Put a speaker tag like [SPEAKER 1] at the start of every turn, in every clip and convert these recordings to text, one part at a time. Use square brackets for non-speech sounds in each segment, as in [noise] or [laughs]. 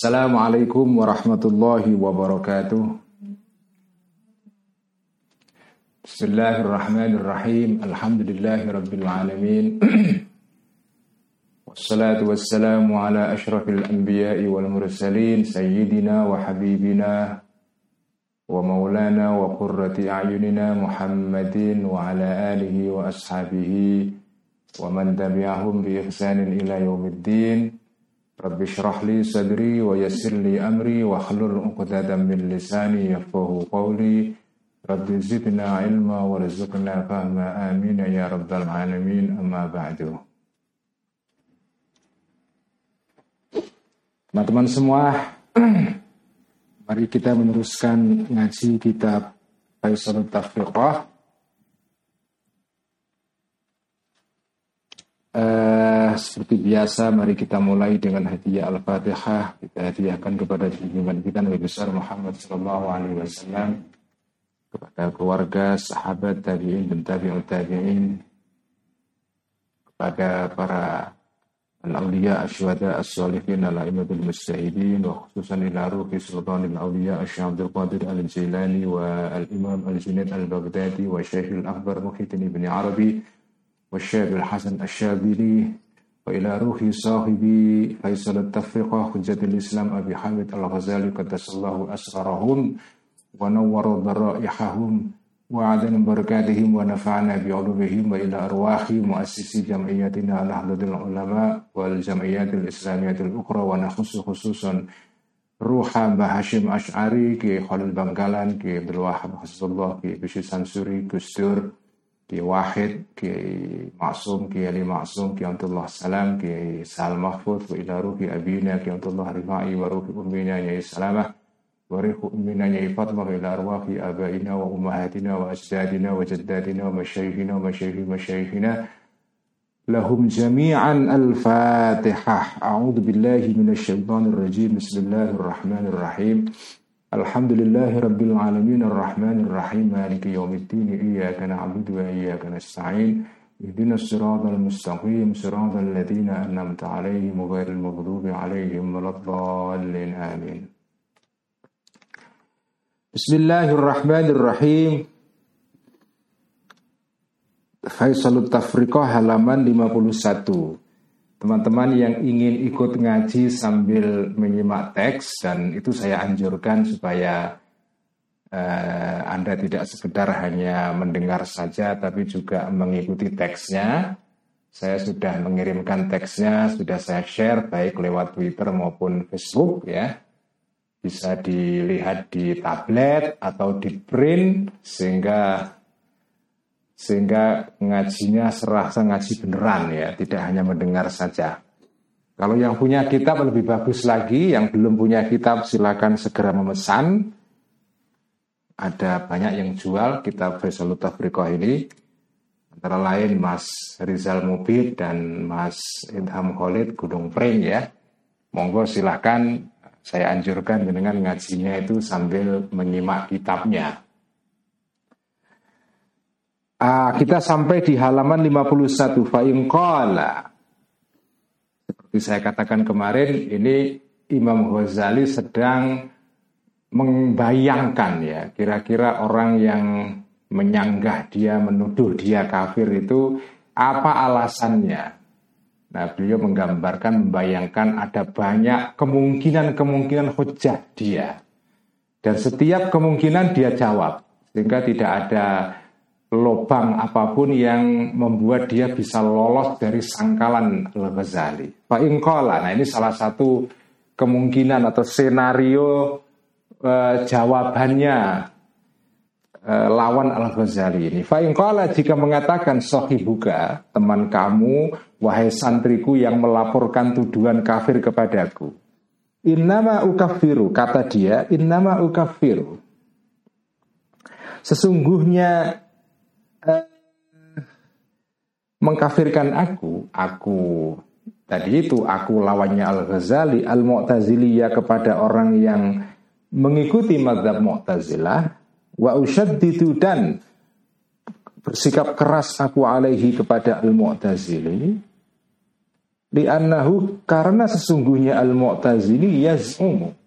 [SPEAKER 1] Assalamualaikum warahmatullahi wabarakatuh. Bismillahirrahmanirrahim. Alhamdulillahi rabbil alamin. Wassalatu wassalamu ala ashrafil anbiya'i wal mursalin sayyidina wa habibina wa maulana wa qurrati a'yunina Muhammadin wa ala alihi wa ashabihi wa man tabi'ahum bi ihsanin ila yaumiddin. Rabbi syrah li sadri wa yassir li amri wa hlul 'uqdatam min lisani yafqahu qawli. Rabbi zidna ilma warzuqna fahma amin ya rabbal. Teman-teman semua, [clears throat] mari kita meneruskan ngaji kitab Faisal Tafriqah. Uh, seperti biasa, mari kita mulai dengan hadiah Al-Fatihah. Kita hadiahkan kepada junjungan kita Nabi besar Muhammad Sallallahu Alaihi Wasallam kepada keluarga, sahabat, tabi'in dan tabi'ut tabi'in kepada para al-awliya asyhada as-salihin ala imadul mustahidin wa khususan ila ruhi sultanil awliya asy'ab Abdul Qadir al-Jilani wa al-Imam al-Junaid al-Baghdadi wa Syekh al-Akbar Muhyiddin ibn Arabi والشاب الحسن الشابلي وإلى روح صاحبي فيصل التفرقة حجة الإسلام أبي حامد الغزالي قدس الله أسرارهم ونور ضرائحهم وعدن بركاتهم ونفعنا بعلومهم وإلى أرواح مؤسسي جمعيتنا نهضة العلماء والجمعيات الإسلامية الأخرى ونخص خصوصا روح Mbah أشعري كي Ki Khalil كي Ki Abdul الله كي Ki سانسوري Samsuri, Gustur, Ki Wahid, Ki Maksum, Ki Ali Maksum, Ki Abdullah Salam, Ki Sal Mahfud, Wa ila ruhi Abina, Ki Abdullah Rifai, Wa ruhi Ummina, Yai Salamah, وريح أمنا يا فاطمة إلى أرواح آبائنا وأمهاتنا وأجدادنا وجداتنا ومشايخنا ومشايخ مشايخنا لهم جميعا الفاتحة أعوذ بالله من الشيطان الرجيم بسم الله الرحمن الرحيم Alhamdulillahi Rabbil Alamin Ar-Rahmanir Rahim Maliki Yawmiddin Iyaka na'budu wa iyaka nasta'in Ihdinas siratal mustaqim siratal ladzina an'amta 'alaihim ghairil maghdubi 'alaihim waladdallin amin. Bismillahirrahmanirrahim. Faisalut Tafriqah halaman 51 Teman-teman yang ingin ikut ngaji sambil menyimak teks dan itu saya anjurkan supaya uh, Anda tidak sekedar hanya mendengar saja tapi juga mengikuti teksnya. Saya sudah mengirimkan teksnya, sudah saya share baik lewat Twitter maupun Facebook ya bisa dilihat di tablet atau di print sehingga sehingga ngajinya serasa ngaji beneran ya, tidak hanya mendengar saja. Kalau yang punya kitab lebih bagus lagi, yang belum punya kitab silakan segera memesan. Ada banyak yang jual kitab Faisalut Tafriqah ini. Antara lain Mas Rizal Mubid dan Mas Idham Khalid Gunung Pring ya. Monggo silahkan saya anjurkan dengan ngajinya itu sambil menyimak kitabnya. Ah, kita sampai di halaman 51 fa'inqala. Seperti saya katakan kemarin, ini Imam Ghazali sedang membayangkan ya, kira-kira orang yang menyanggah dia, menuduh dia kafir itu apa alasannya? Nah, beliau menggambarkan, membayangkan ada banyak kemungkinan-kemungkinan hujah dia. Dan setiap kemungkinan dia jawab. Sehingga tidak ada lubang apa pun yang membuat dia bisa lolos dari sangkalan Al-Ghazali. Pak Ingkola, nah ini salah satu kemungkinan atau senario eh, jawabannya Eh, lawan Al-Ghazali ini. Fa'inqala jika mengatakan sohibuka, teman kamu, wahai santriku yang melaporkan tuduhan kafir kepadaku. Innama ukafiru, kata dia, innama ukafiru. Sesungguhnya mengkafirkan aku, aku tadi itu aku lawannya Al-Ghazali, Al-Mu'taziliyah kepada orang yang mengikuti madhab Mu'tazilah wa usyaddidu dan bersikap keras aku alaihi kepada al-mu'tazili Li'annahu karena sesungguhnya al-mu'tazili yaz'umu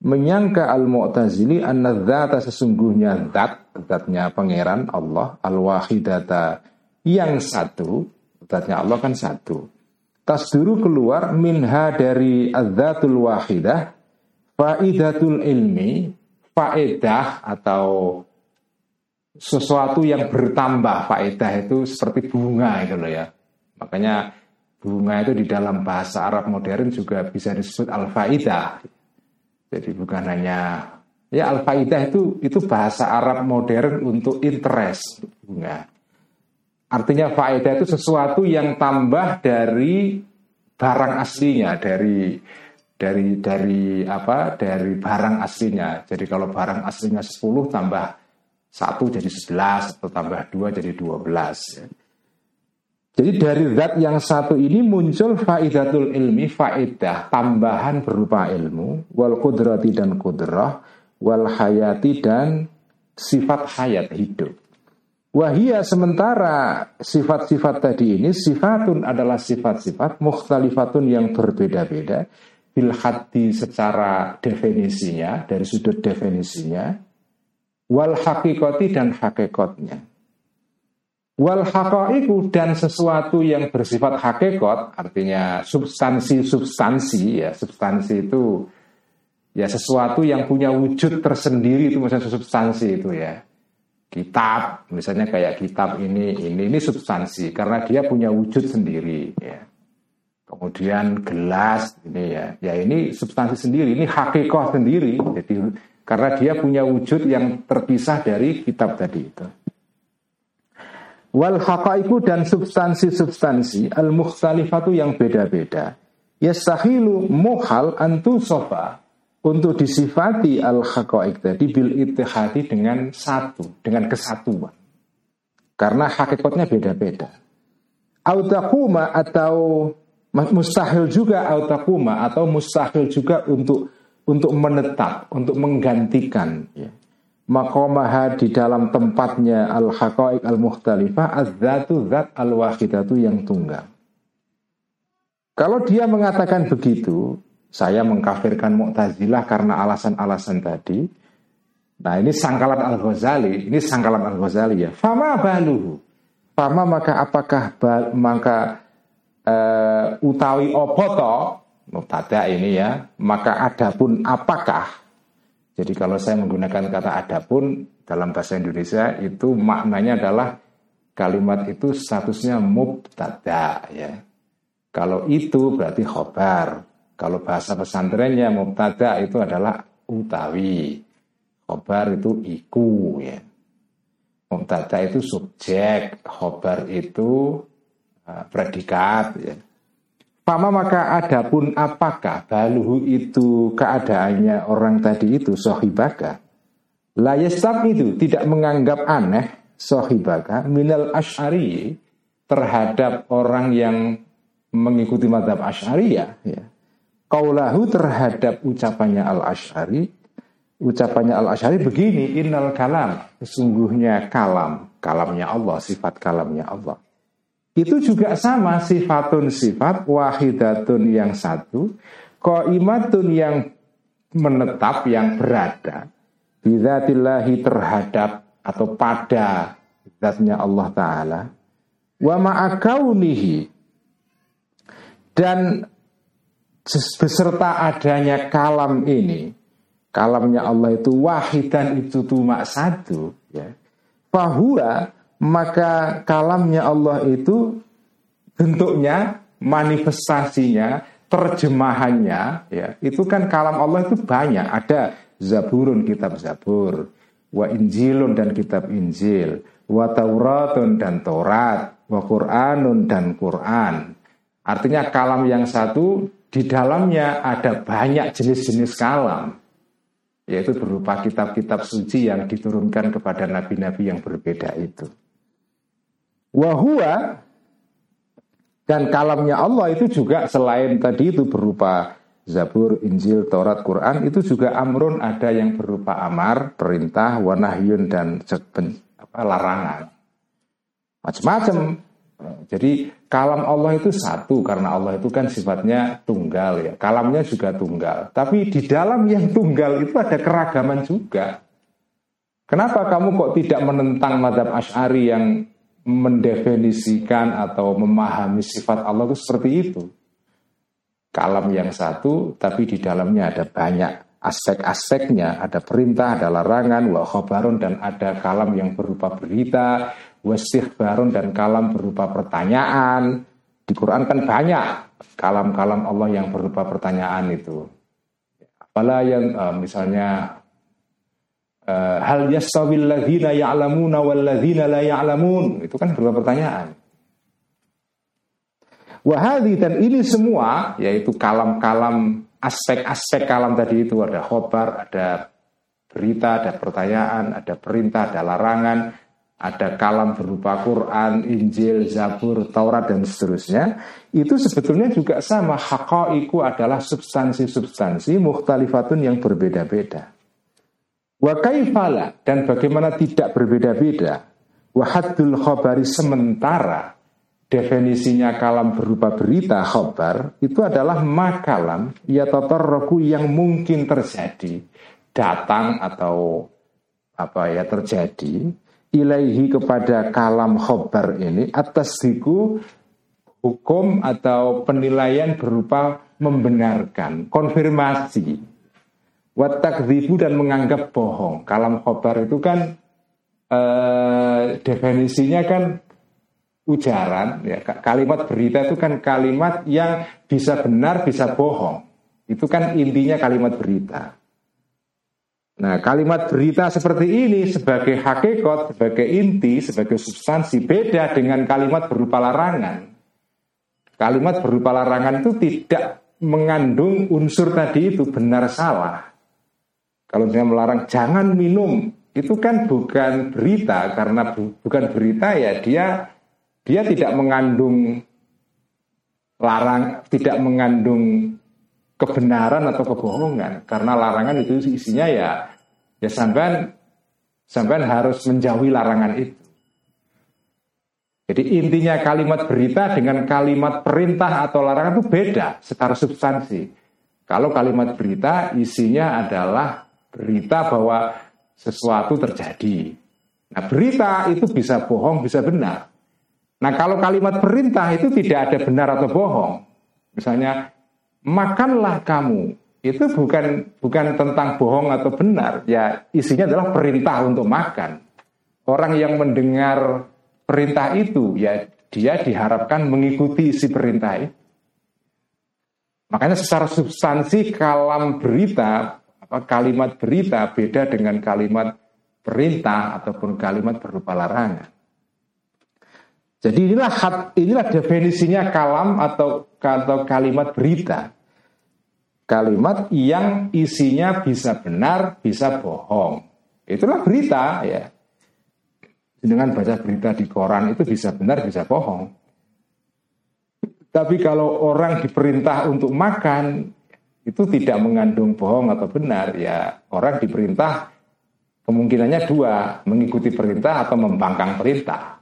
[SPEAKER 1] menyangka al-mu'tazili anna dzata sesungguhnya zat zatnya pangeran Allah al-wahidata yang satu zatnya Allah kan satu. Tasduru keluar minha dari adzatul wahidah faidatul ilmi faedah atau sesuatu yang bertambah. Faedah itu seperti bunga itu loh ya. Makanya bunga itu di dalam bahasa Arab modern juga bisa disebut al-faidah. Jadi bukan hanya ya al-faidah itu itu bahasa Arab modern untuk interest bunga. Artinya faedah itu sesuatu yang tambah dari barang aslinya, dari dari dari apa? Dari barang aslinya. Jadi kalau barang aslinya 10 tambah satu jadi 11 atau tambah dua jadi 12 ya. Jadi dari zat yang satu ini muncul faidatul ilmi, faidah, tambahan berupa ilmu, wal kudrati dan kudrah, wal hayati dan sifat hayat hidup. Wahia sementara sifat-sifat tadi ini sifatun adalah sifat-sifat mukhtalifatun yang berbeda-beda. Bil hati secara definisinya dari sudut definisinya. Wal hakikoti dan hakikatnya Wal hakaiku dan sesuatu yang bersifat hakikat, artinya substansi-substansi ya, substansi itu ya sesuatu yang punya wujud tersendiri itu maksudnya substansi itu ya. Kitab, misalnya kayak kitab ini, ini ini substansi karena dia punya wujud sendiri ya. Kemudian gelas ini ya, ya ini substansi sendiri, ini hakikat sendiri. Jadi karena dia punya wujud yang terpisah dari kitab tadi itu. Wal haqaiku dan substansi-substansi al mukhtalifatu yang beda-beda. Yastahilu muhal antu sofa untuk disifati al haqaik tadi bil ittihadi dengan satu, dengan kesatuan. Karena hakikatnya beda-beda. Autakuma atau mustahil juga autakuma atau mustahil juga untuk untuk menetap, untuk menggantikan ya makomaha di dalam tempatnya al haqaiq al mukhtalifah az-zatu zat al wahidatu yang tunggal. Kalau dia mengatakan begitu, saya mengkafirkan Mu'tazilah karena alasan-alasan tadi. Nah, ini sangkalan Al-Ghazali, ini sangkalan Al-Ghazali ya. Fama baluhu. Fama maka apakah maka uh, utawi opoto Mu'tada ini ya, maka adapun apakah jadi kalau saya menggunakan kata adapun dalam bahasa Indonesia itu maknanya adalah kalimat itu statusnya mubtada ya. Kalau itu berarti khobar. Kalau bahasa pesantrennya mubtada itu adalah utawi. Khobar itu iku ya. Mubtada itu subjek, khobar itu uh, predikat ya. Fama maka adapun apakah baluhu itu keadaannya orang tadi itu sohibaka? Layestam itu tidak menganggap aneh sohibaka minal ash'ari terhadap orang yang mengikuti madhab ash'ariyah. Ya. Kaulahu terhadap ucapannya al-ash'ari. Ucapannya al-ash'ari begini Innal kalam Sesungguhnya kalam Kalamnya Allah, sifat kalamnya Allah itu juga sama sifatun sifat wahidatun yang satu koimatun yang menetap yang berada. Bidatillahi terhadap atau pada zatnya Allah Ta'ala. Wa ma'akaunihi. Dan beserta adanya kalam ini kalamnya Allah itu wahidan itu cuma satu ya. Bahwa maka kalamnya Allah itu bentuknya, manifestasinya, terjemahannya, ya itu kan kalam Allah itu banyak. Ada Zaburun kitab Zabur, wa Injilun dan kitab Injil, wa Tauratun dan Taurat, wa Quranun dan Quran. Artinya kalam yang satu di dalamnya ada banyak jenis-jenis kalam yaitu berupa kitab-kitab suci yang diturunkan kepada nabi-nabi yang berbeda itu. Wahua dan kalamnya Allah itu juga selain tadi itu berupa Zabur, Injil, Taurat, Quran itu juga amrun ada yang berupa amar, perintah, wanahyun dan apa, larangan. Macam-macam Jadi kalam Allah itu satu karena Allah itu kan sifatnya tunggal ya. Kalamnya juga tunggal. Tapi di dalam yang tunggal itu ada keragaman juga. Kenapa kamu kok tidak menentang madhab Ash'ari yang mendefinisikan atau memahami sifat Allah itu seperti itu? Kalam yang satu, tapi di dalamnya ada banyak aspek-aspeknya, ada perintah, ada larangan, wa khobarun, dan ada kalam yang berupa berita, barun dan kalam berupa pertanyaan. Di Quran kan banyak kalam-kalam Allah yang berupa pertanyaan itu. Apalah yang uh, misalnya hal yastawil ladzina ya'lamuna wal ladzina la ya'lamun itu kan berupa pertanyaan. Wahadi dan ini semua yaitu kalam-kalam aspek-aspek kalam tadi itu ada khobar, ada berita, ada pertanyaan, ada perintah, ada larangan, ada kalam berupa Quran, Injil, Zabur, Taurat dan seterusnya, itu sebetulnya juga sama. Hakoiku adalah substansi-substansi mukhtalifatun yang berbeda-beda. Wa kaifala dan bagaimana tidak berbeda-beda. Wahadul khobari sementara definisinya kalam berupa berita khobar itu adalah makalam ya roku yang mungkin terjadi datang atau apa ya terjadi ilaihi kepada kalam khobar ini atas diku hukum atau penilaian berupa membenarkan, konfirmasi, watakzibu dan menganggap bohong. Kalam khobar itu kan eh, definisinya kan ujaran, ya kalimat berita itu kan kalimat yang bisa benar, bisa bohong. Itu kan intinya kalimat berita. Nah, kalimat berita seperti ini sebagai hakikat, sebagai inti, sebagai substansi beda dengan kalimat berupa larangan. Kalimat berupa larangan itu tidak mengandung unsur tadi itu benar salah. Kalau dia melarang jangan minum, itu kan bukan berita karena bu, bukan berita ya dia dia tidak mengandung larang, tidak mengandung kebenaran atau kebohongan karena larangan itu isinya ya ya sampean sampean harus menjauhi larangan itu. Jadi intinya kalimat berita dengan kalimat perintah atau larangan itu beda secara substansi. Kalau kalimat berita isinya adalah berita bahwa sesuatu terjadi. Nah berita itu bisa bohong, bisa benar. Nah kalau kalimat perintah itu tidak ada benar atau bohong. Misalnya makanlah kamu itu bukan bukan tentang bohong atau benar ya isinya adalah perintah untuk makan orang yang mendengar perintah itu ya dia diharapkan mengikuti isi perintah itu makanya secara substansi kalam berita kalimat berita beda dengan kalimat perintah ataupun kalimat berupa larangan jadi inilah inilah definisinya kalam atau atau kalimat berita kalimat yang isinya bisa benar, bisa bohong. Itulah berita ya. Dengan baca berita di koran itu bisa benar, bisa bohong. Tapi kalau orang diperintah untuk makan, itu tidak mengandung bohong atau benar. Ya orang diperintah kemungkinannya dua, mengikuti perintah atau membangkang perintah.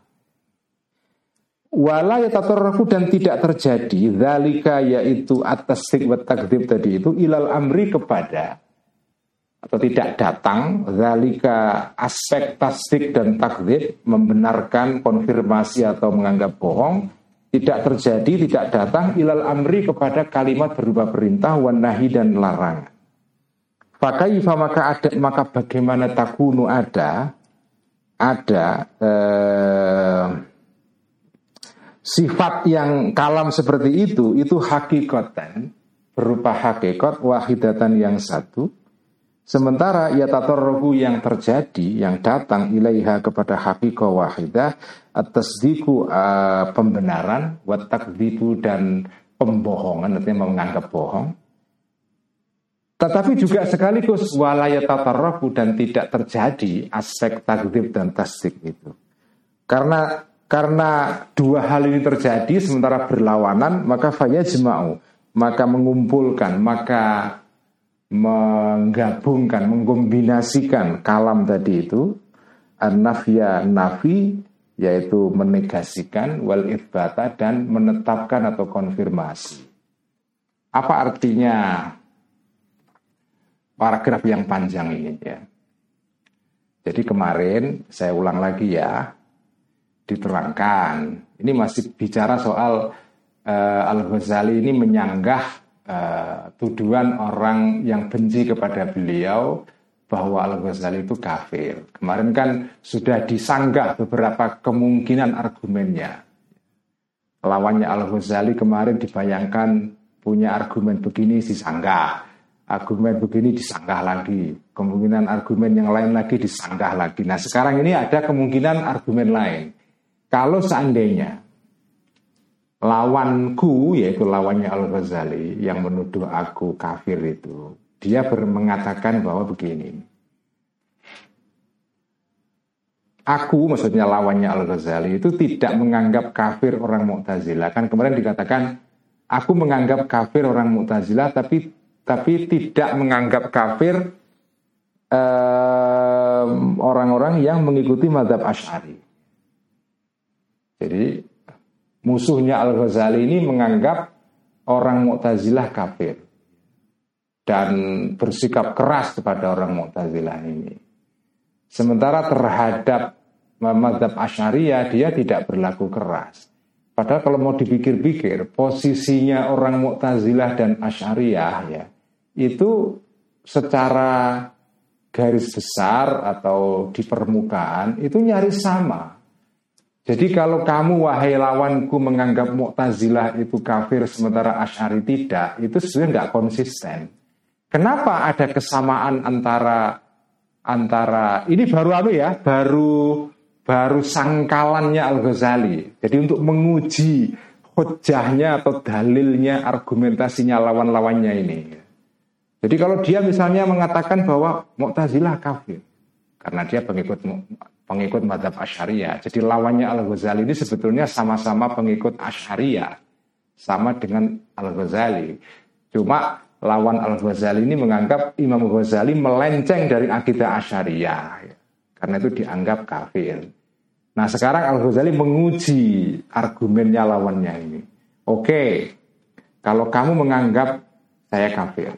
[SPEAKER 1] Wala yatatorraku dan tidak terjadi Zalika yaitu atas wa takdib tadi itu Ilal amri kepada Atau tidak datang Zalika aspek tasdik dan takdib Membenarkan konfirmasi atau menganggap bohong Tidak terjadi, tidak datang Ilal amri kepada kalimat berupa perintah Wanahi dan larangan Fakaifa maka ada maka bagaimana takunu ada ada eh, sifat yang kalam seperti itu itu hakikatan berupa hakikat wahidatan yang satu sementara ya tatorrohu yang terjadi yang datang ilaiha kepada hakikat wahidah atas diku uh, pembenaran watakdibu dan pembohongan artinya menganggap bohong. Tetapi juga sekaligus walaya tatarrohu dan tidak terjadi aspek takdib dan tasdik itu. Karena karena dua hal ini terjadi sementara berlawanan, maka faya jema'u, maka mengumpulkan, maka menggabungkan, mengkombinasikan kalam tadi itu, an-nafya nafi yaitu menegasikan wal ithbata dan menetapkan atau konfirmasi. Apa artinya paragraf yang panjang ini ya? Jadi kemarin saya ulang lagi ya, diterangkan. Ini masih bicara soal uh, Al-Ghazali ini menyanggah uh, tuduhan orang yang benci kepada beliau bahwa Al-Ghazali itu kafir. Kemarin kan sudah disanggah beberapa kemungkinan argumennya. Lawannya Al-Ghazali kemarin dibayangkan punya argumen begini disanggah. Argumen begini disanggah lagi. Kemungkinan argumen yang lain lagi disanggah lagi. Nah sekarang ini ada kemungkinan argumen lain. Kalau seandainya lawanku yaitu lawannya Al-Ghazali yang menuduh aku kafir itu dia mengatakan bahwa begini. Aku maksudnya lawannya Al-Ghazali itu tidak menganggap kafir orang Mu'tazilah. Kan kemarin dikatakan aku menganggap kafir orang Mu'tazilah tapi tapi tidak menganggap kafir orang-orang um, yang mengikuti madhab Ash'ari. Jadi musuhnya Al-Ghazali ini menganggap orang Mu'tazilah kafir dan bersikap keras kepada orang Mu'tazilah ini. Sementara terhadap madhab Asyariah dia tidak berlaku keras. Padahal kalau mau dipikir-pikir posisinya orang Mu'tazilah dan Asyariah ya itu secara garis besar atau di permukaan itu nyaris sama. Jadi kalau kamu wahai lawanku menganggap Mu'tazilah itu kafir sementara Asyari tidak, itu sebenarnya nggak konsisten. Kenapa ada kesamaan antara antara ini baru anu ya, baru baru sangkalannya Al Ghazali. Jadi untuk menguji hujahnya atau dalilnya, argumentasinya lawan-lawannya ini. Jadi kalau dia misalnya mengatakan bahwa Mu'tazilah kafir karena dia pengikut pengikut madhab Asyariah. Jadi lawannya Al Ghazali ini sebetulnya sama-sama pengikut Asyariah, sama dengan Al Ghazali. Cuma lawan Al-Ghazali ini menganggap Imam Ghazali melenceng dari akidah Asyariah. Karena itu dianggap kafir. Nah sekarang Al-Ghazali menguji argumennya lawannya ini. Oke, kalau kamu menganggap saya kafir.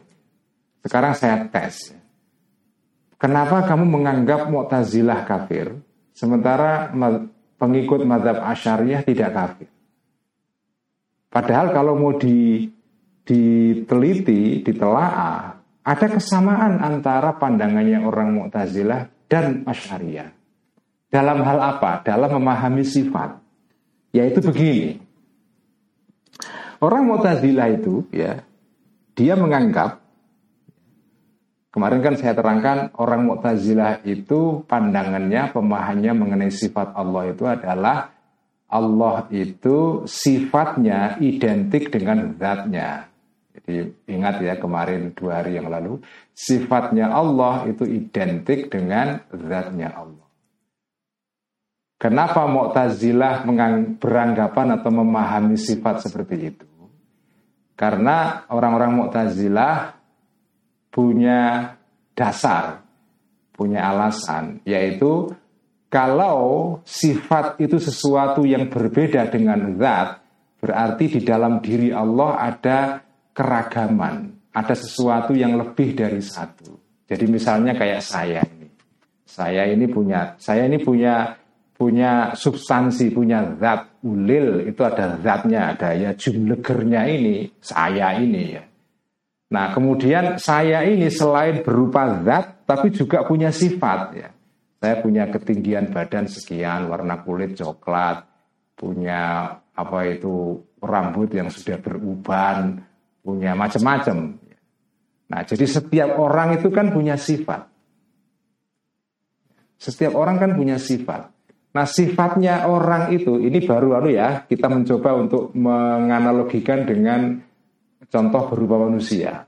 [SPEAKER 1] Sekarang saya tes. Kenapa kamu menganggap Mu'tazilah kafir? Sementara pengikut madhab Asyariah tidak kafir. Padahal kalau mau di diteliti, ditelaah, ada kesamaan antara pandangannya orang Mu'tazilah dan Asy'ariyah. Dalam hal apa? Dalam memahami sifat. Yaitu begini. Orang Mu'tazilah itu ya, dia menganggap Kemarin kan saya terangkan orang Mu'tazilah itu pandangannya, pemahamannya mengenai sifat Allah itu adalah Allah itu sifatnya identik dengan zatnya. Jadi ingat ya kemarin dua hari yang lalu sifatnya Allah itu identik dengan zatnya Allah. Kenapa Mu'tazilah beranggapan atau memahami sifat seperti itu? Karena orang-orang Mu'tazilah punya dasar, punya alasan, yaitu kalau sifat itu sesuatu yang berbeda dengan zat, berarti di dalam diri Allah ada keragaman, ada sesuatu yang lebih dari satu. Jadi misalnya kayak saya ini. Saya ini punya saya ini punya punya substansi, punya zat ulil, itu ada zatnya, ada ya jumlegernya ini, saya ini ya. Nah, kemudian saya ini selain berupa zat tapi juga punya sifat ya. Saya punya ketinggian badan sekian, warna kulit coklat, punya apa itu rambut yang sudah beruban, punya macam-macam. Nah, jadi setiap orang itu kan punya sifat. Setiap orang kan punya sifat. Nah, sifatnya orang itu ini baru lalu ya, kita mencoba untuk menganalogikan dengan contoh berupa manusia.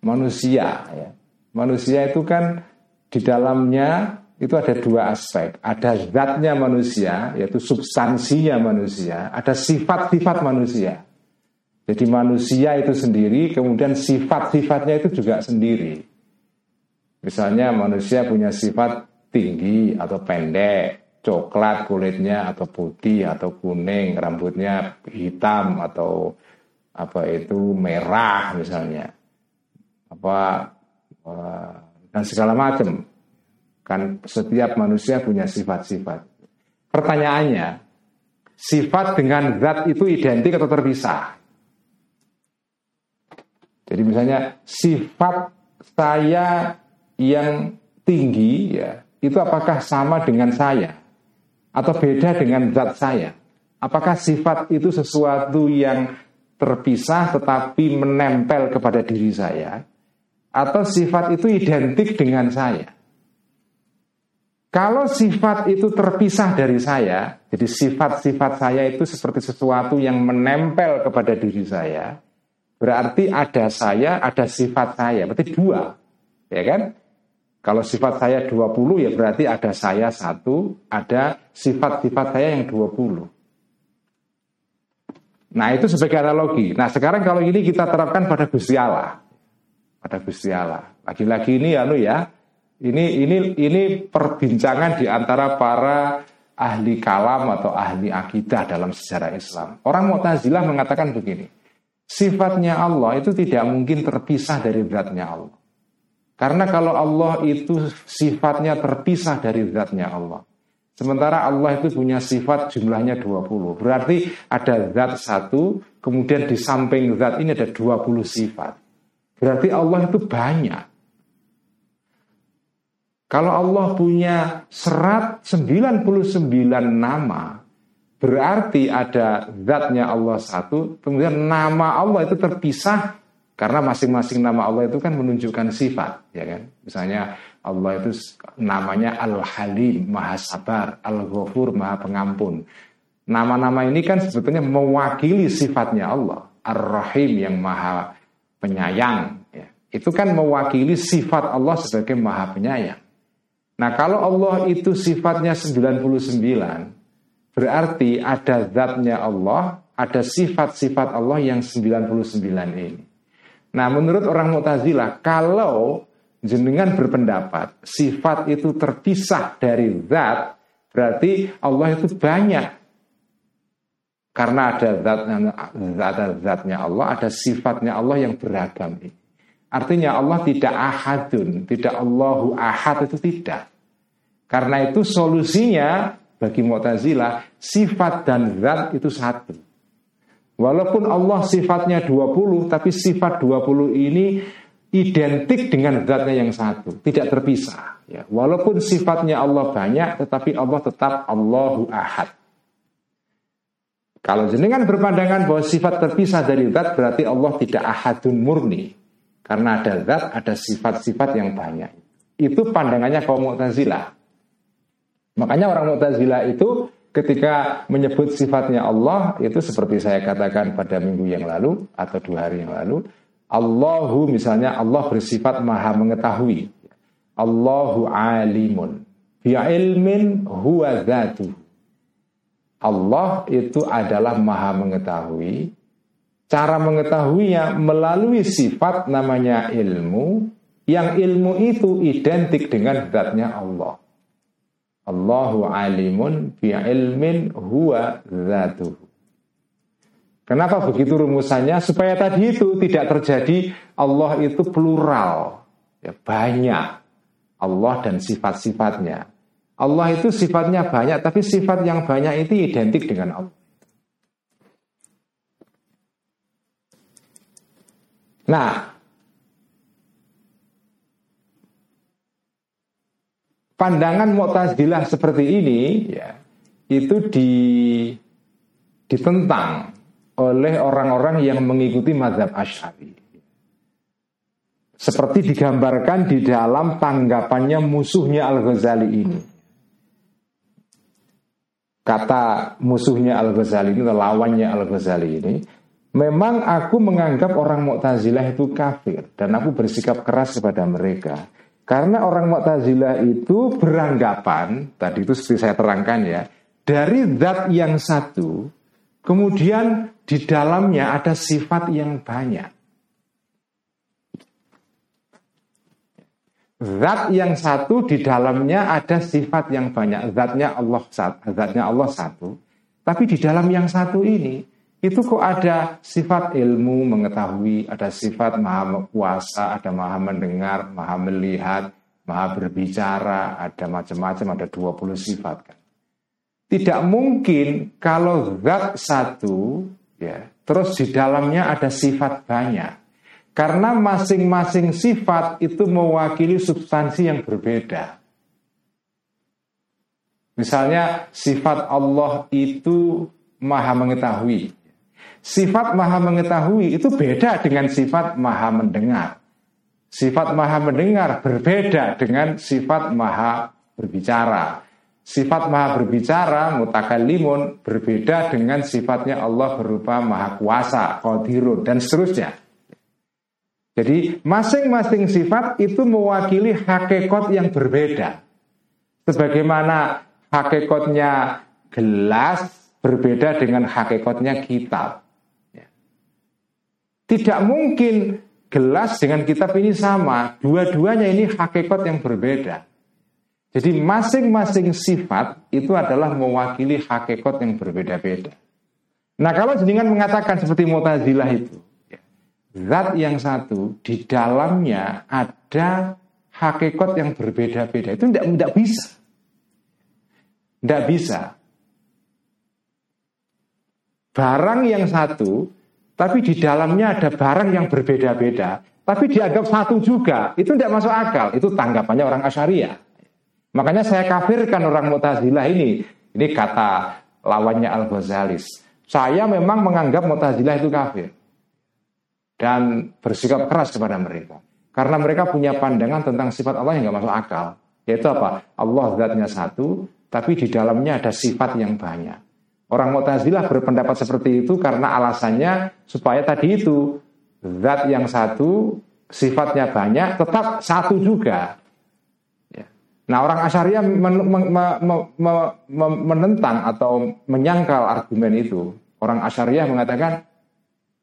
[SPEAKER 1] Manusia ya. Manusia itu kan di dalamnya itu ada dua aspek. Ada zatnya manusia, yaitu substansinya manusia. Ada sifat-sifat manusia. Jadi manusia itu sendiri, kemudian sifat-sifatnya itu juga sendiri. Misalnya manusia punya sifat tinggi atau pendek, coklat kulitnya atau putih atau kuning, rambutnya hitam atau apa itu merah misalnya. Apa eh, dan segala macam. Kan setiap manusia punya sifat-sifat. Pertanyaannya, sifat dengan zat itu identik atau terpisah? Jadi misalnya sifat saya yang tinggi ya, itu apakah sama dengan saya? atau beda dengan zat saya? Apakah sifat itu sesuatu yang terpisah tetapi menempel kepada diri saya atau sifat itu identik dengan saya? Kalau sifat itu terpisah dari saya, jadi sifat-sifat saya itu seperti sesuatu yang menempel kepada diri saya, berarti ada saya, ada sifat saya, berarti dua, ya kan? Kalau sifat saya 20 ya berarti ada saya satu, ada sifat-sifat saya yang 20. Nah itu sebagai analogi. Nah sekarang kalau ini kita terapkan pada Gusti Allah. Pada Gusti Allah. Lagi-lagi ini anu ya, ini ini ini perbincangan di antara para ahli kalam atau ahli akidah dalam sejarah Islam. Orang Mu'tazilah mengatakan begini, sifatnya Allah itu tidak mungkin terpisah dari zatnya Allah. Karena kalau Allah itu sifatnya terpisah dari zatnya Allah. Sementara Allah itu punya sifat jumlahnya 20. Berarti ada zat satu, kemudian di samping zat ini ada 20 sifat. Berarti Allah itu banyak. Kalau Allah punya serat 99 nama, berarti ada zatnya Allah satu, kemudian nama Allah itu terpisah karena masing-masing nama Allah itu kan menunjukkan sifat, ya kan? Misalnya Allah itu namanya Al-Halim, Maha Sabar, Al-Ghafur, Maha Pengampun. Nama-nama ini kan sebetulnya mewakili sifatnya Allah, Ar-Rahim yang Maha Penyayang. Ya. Itu kan mewakili sifat Allah sebagai Maha Penyayang. Nah kalau Allah itu sifatnya 99, berarti ada zatnya Allah, ada sifat-sifat Allah yang 99 ini. Nah, menurut orang Mu'tazilah, kalau jenengan berpendapat sifat itu terpisah dari zat, berarti Allah itu banyak. Karena ada zatnya, ada zatnya Allah, ada sifatnya Allah yang beragam. Artinya Allah tidak ahadun, tidak Allahu ahad itu tidak. Karena itu solusinya bagi Mu'tazilah sifat dan zat itu satu. Walaupun Allah sifatnya 20, tapi sifat 20 ini identik dengan zatnya yang satu, tidak terpisah. Ya. Walaupun sifatnya Allah banyak, tetapi Allah tetap Allahu Ahad. Kalau jenengan berpandangan bahwa sifat terpisah dari zat, berarti Allah tidak ahadun murni. Karena ada zat, ada sifat-sifat yang banyak. Itu pandangannya kaum Mu'tazilah. Makanya orang Mu'tazilah itu ketika menyebut sifatnya Allah itu seperti saya katakan pada minggu yang lalu atau dua hari yang lalu Allahu misalnya Allah bersifat maha mengetahui. Allahu alimun. Bi ilmin huwa dhatu Allah itu adalah maha mengetahui. Cara mengetahuinya melalui sifat namanya ilmu yang ilmu itu identik dengan zatnya Allah Allahu alimun bi ilmin huwa zatuhu. Kenapa begitu rumusannya? Supaya tadi itu tidak terjadi Allah itu plural, ya, banyak Allah dan sifat-sifatnya. Allah itu sifatnya banyak, tapi sifat yang banyak itu identik dengan Allah. Nah, pandangan Mu'tazilah seperti ini ya itu di ditentang oleh orang-orang yang mengikuti mazhab Asy'ari. Seperti digambarkan di dalam tanggapannya musuhnya Al-Ghazali ini. Kata musuhnya Al-Ghazali ini, lawannya Al-Ghazali ini, memang aku menganggap orang Mu'tazilah itu kafir dan aku bersikap keras kepada mereka. Karena orang Mu'tazilah itu beranggapan, tadi itu seperti saya terangkan ya, dari zat yang satu, kemudian di dalamnya ada sifat yang banyak. Zat yang satu di dalamnya ada sifat yang banyak. Zatnya Allah zatnya Allah satu. Tapi di dalam yang satu ini itu kok ada sifat ilmu mengetahui, ada sifat maha kuasa, ada maha mendengar, maha melihat, maha berbicara, ada macam-macam, ada 20 sifat kan. Tidak mungkin kalau zat satu ya, terus di dalamnya ada sifat banyak. Karena masing-masing sifat itu mewakili substansi yang berbeda. Misalnya sifat Allah itu maha mengetahui. Sifat maha mengetahui itu beda dengan sifat maha mendengar. Sifat maha mendengar berbeda dengan sifat maha berbicara. Sifat maha berbicara, mutakalimun, berbeda dengan sifatnya Allah berupa maha kuasa, qadirun, dan seterusnya. Jadi masing-masing sifat itu mewakili hakikat yang berbeda. Sebagaimana hakikatnya gelas berbeda dengan hakikatnya kitab. Ya. Tidak mungkin gelas dengan kitab ini sama. Dua-duanya ini hakikat yang berbeda. Jadi masing-masing sifat itu adalah mewakili hakikat yang berbeda-beda. Nah kalau jenengan mengatakan seperti Mu'tazilah itu, zat yang satu di dalamnya ada hakikat yang berbeda-beda. Itu tidak tidak bisa. Tidak bisa. Barang yang satu, tapi di dalamnya ada barang yang berbeda-beda, tapi dianggap satu juga. Itu tidak masuk akal. Itu tanggapannya orang Asyariah. Makanya saya kafirkan orang Mu'tazilah ini. Ini kata lawannya Al-Ghazalis. Saya memang menganggap Mu'tazilah itu kafir dan bersikap keras kepada mereka. Karena mereka punya pandangan tentang sifat Allah yang nggak masuk akal. Yaitu apa? Allah zatnya satu, tapi di dalamnya ada sifat yang banyak. Orang Mu'tazilah berpendapat seperti itu karena alasannya supaya tadi itu zat yang satu sifatnya banyak tetap satu juga. Ya. Nah orang Asyariah men, men, men, menentang atau menyangkal argumen itu. Orang Asyariah mengatakan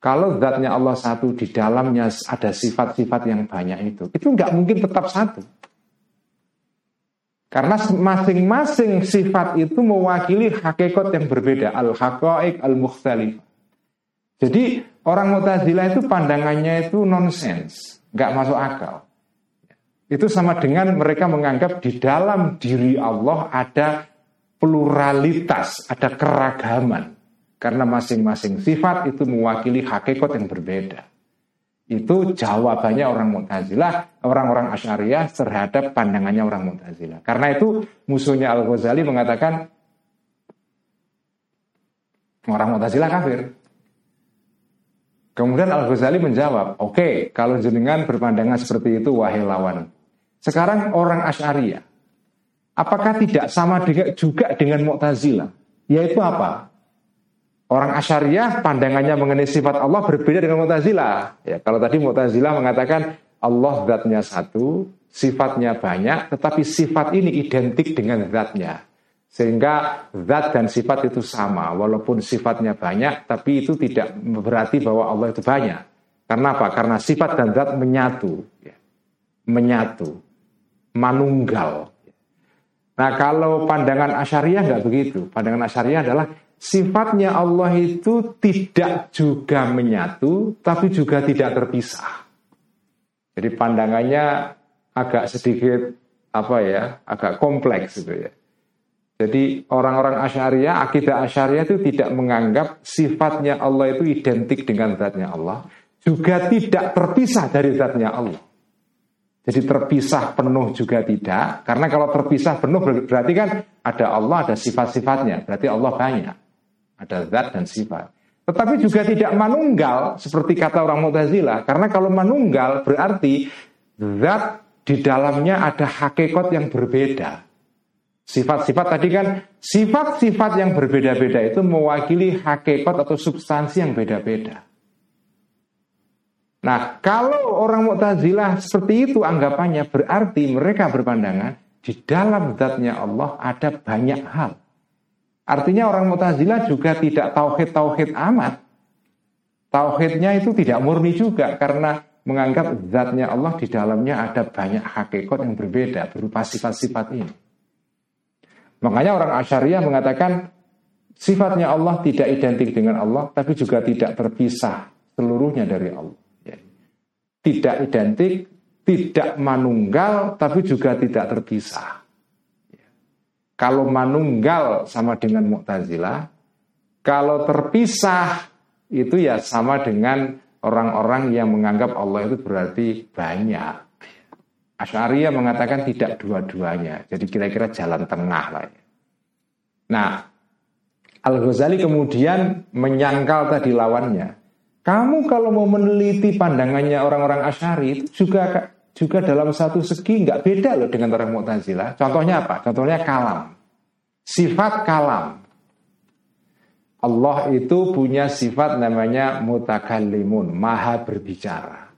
[SPEAKER 1] kalau zatnya Allah satu di dalamnya ada sifat-sifat yang banyak itu, itu nggak mungkin tetap satu. Karena masing-masing sifat itu mewakili hakikat yang berbeda, al-haqa'iq al-mukhtalif. Jadi orang Mu'tazilah itu pandangannya itu nonsens, nggak masuk akal. Itu sama dengan mereka menganggap di dalam diri Allah ada pluralitas, ada keragaman. Karena masing-masing sifat itu mewakili hakikat yang berbeda. Itu jawabannya orang Mu'tazilah, orang-orang Asyariah terhadap pandangannya orang Mu'tazilah. Karena itu musuhnya Al-Ghazali mengatakan orang Mu'tazilah kafir. Kemudian Al-Ghazali menjawab, oke, okay, kalau jenengan berpandangan seperti itu, wahai lawan. Sekarang orang Asyariah, apakah tidak sama juga dengan Mu'tazilah? Yaitu apa? Orang Asyariah pandangannya mengenai sifat Allah berbeda dengan Mu'tazilah. Ya, kalau tadi Mu'tazilah mengatakan Allah zatnya satu, sifatnya banyak, tetapi sifat ini identik dengan zatnya. Sehingga zat dan sifat itu sama, walaupun sifatnya banyak, tapi itu tidak berarti bahwa Allah itu banyak. Karena apa? Karena sifat dan zat menyatu, ya. menyatu, manunggal. Nah kalau pandangan asyariah nggak begitu. Pandangan asyariah adalah sifatnya Allah itu tidak juga menyatu, tapi juga tidak terpisah. Jadi pandangannya agak sedikit apa ya, agak kompleks gitu ya. Jadi orang-orang Asyariah, akidah Asyariah itu tidak menganggap sifatnya Allah itu identik dengan zatnya Allah, juga tidak terpisah dari zatnya Allah. Jadi terpisah penuh juga tidak, karena kalau terpisah penuh berarti kan ada Allah, ada sifat-sifatnya, berarti Allah banyak. Ada zat dan sifat. Tetapi juga tidak manunggal seperti kata orang Mu'tazilah. Karena kalau manunggal berarti zat di dalamnya ada hakikat yang berbeda. Sifat-sifat tadi kan sifat-sifat yang berbeda-beda itu mewakili hakikat atau substansi yang beda-beda. Nah, kalau orang Mu'tazilah seperti itu anggapannya berarti mereka berpandangan di dalam zatnya Allah ada banyak hal. Artinya orang Mu'tazilah juga tidak tauhid-tauhid amat. Tauhidnya itu tidak murni juga karena menganggap zatnya Allah di dalamnya ada banyak hakikat yang berbeda berupa sifat-sifat ini. Makanya orang Asyariah mengatakan sifatnya Allah tidak identik dengan Allah, tapi juga tidak terpisah seluruhnya dari Allah. Ya. Tidak identik, tidak manunggal, tapi juga tidak terpisah. Kalau manunggal sama dengan Mu'tazilah, kalau terpisah itu ya sama dengan orang-orang yang menganggap Allah itu berarti banyak. Asyariah mengatakan tidak dua-duanya. Jadi kira-kira jalan tengah lah. Ya. Nah, Al-Ghazali kemudian menyangkal tadi lawannya. Kamu kalau mau meneliti pandangannya orang-orang Asyari itu juga juga dalam satu segi nggak beda loh dengan orang Mu'tazilah. Contohnya apa? Contohnya kalam. Sifat kalam. Allah itu punya sifat namanya mutakallimun, maha berbicara.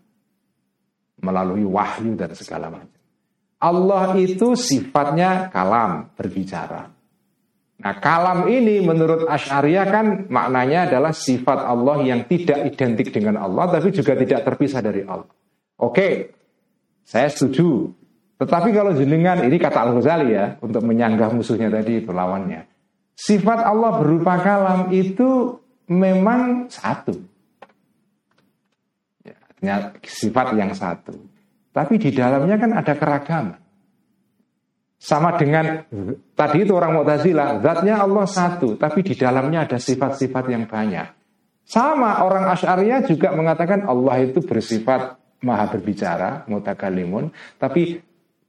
[SPEAKER 1] Melalui wahyu dan segala macam. Allah itu sifatnya kalam, berbicara. Nah kalam ini menurut Ash'ariyah kan maknanya adalah sifat Allah yang tidak identik dengan Allah tapi juga tidak terpisah dari Allah. Oke, saya setuju. Tetapi kalau jenengan, ini kata Al-Ghazali ya, untuk menyanggah musuhnya tadi itu lawannya. Sifat Allah berupa kalam itu memang satu. Ya, sifat yang satu. Tapi di dalamnya kan ada keragaman. Sama dengan tadi itu orang Mu'tazilah, zatnya Allah satu, tapi di dalamnya ada sifat-sifat yang banyak. Sama orang Asy'ariyah juga mengatakan Allah itu bersifat maha berbicara, mutakalimun, tapi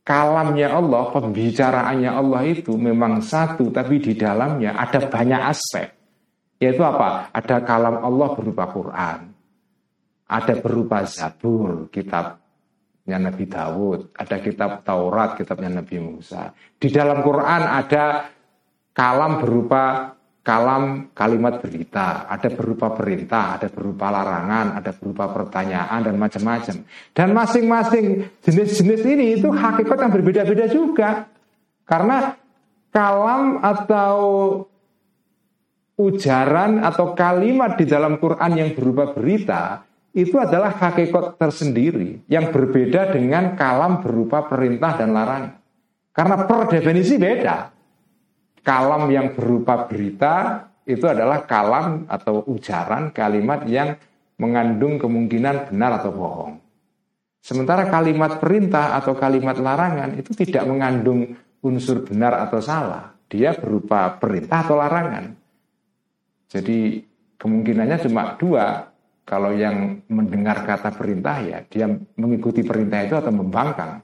[SPEAKER 1] kalamnya Allah, pembicaraannya Allah itu memang satu, tapi di dalamnya ada banyak aspek. Yaitu apa? Ada kalam Allah berupa Quran, ada berupa Zabur, kitab kitabnya Nabi Dawud, ada kitab Taurat, kitabnya Nabi Musa. Di dalam Quran ada kalam berupa kalam kalimat berita, ada berupa perintah, ada berupa larangan, ada berupa pertanyaan dan macam-macam. Dan masing-masing jenis-jenis ini itu hakikat yang berbeda-beda juga. Karena kalam atau ujaran atau kalimat di dalam Quran yang berupa berita itu adalah hakikat tersendiri yang berbeda dengan kalam berupa perintah dan larangan. Karena per definisi beda. Kalam yang berupa berita itu adalah kalam atau ujaran kalimat yang mengandung kemungkinan benar atau bohong. Sementara kalimat perintah atau kalimat larangan itu tidak mengandung unsur benar atau salah. Dia berupa perintah atau larangan. Jadi kemungkinannya cuma dua, kalau yang mendengar kata perintah ya dia mengikuti perintah itu atau membangkang.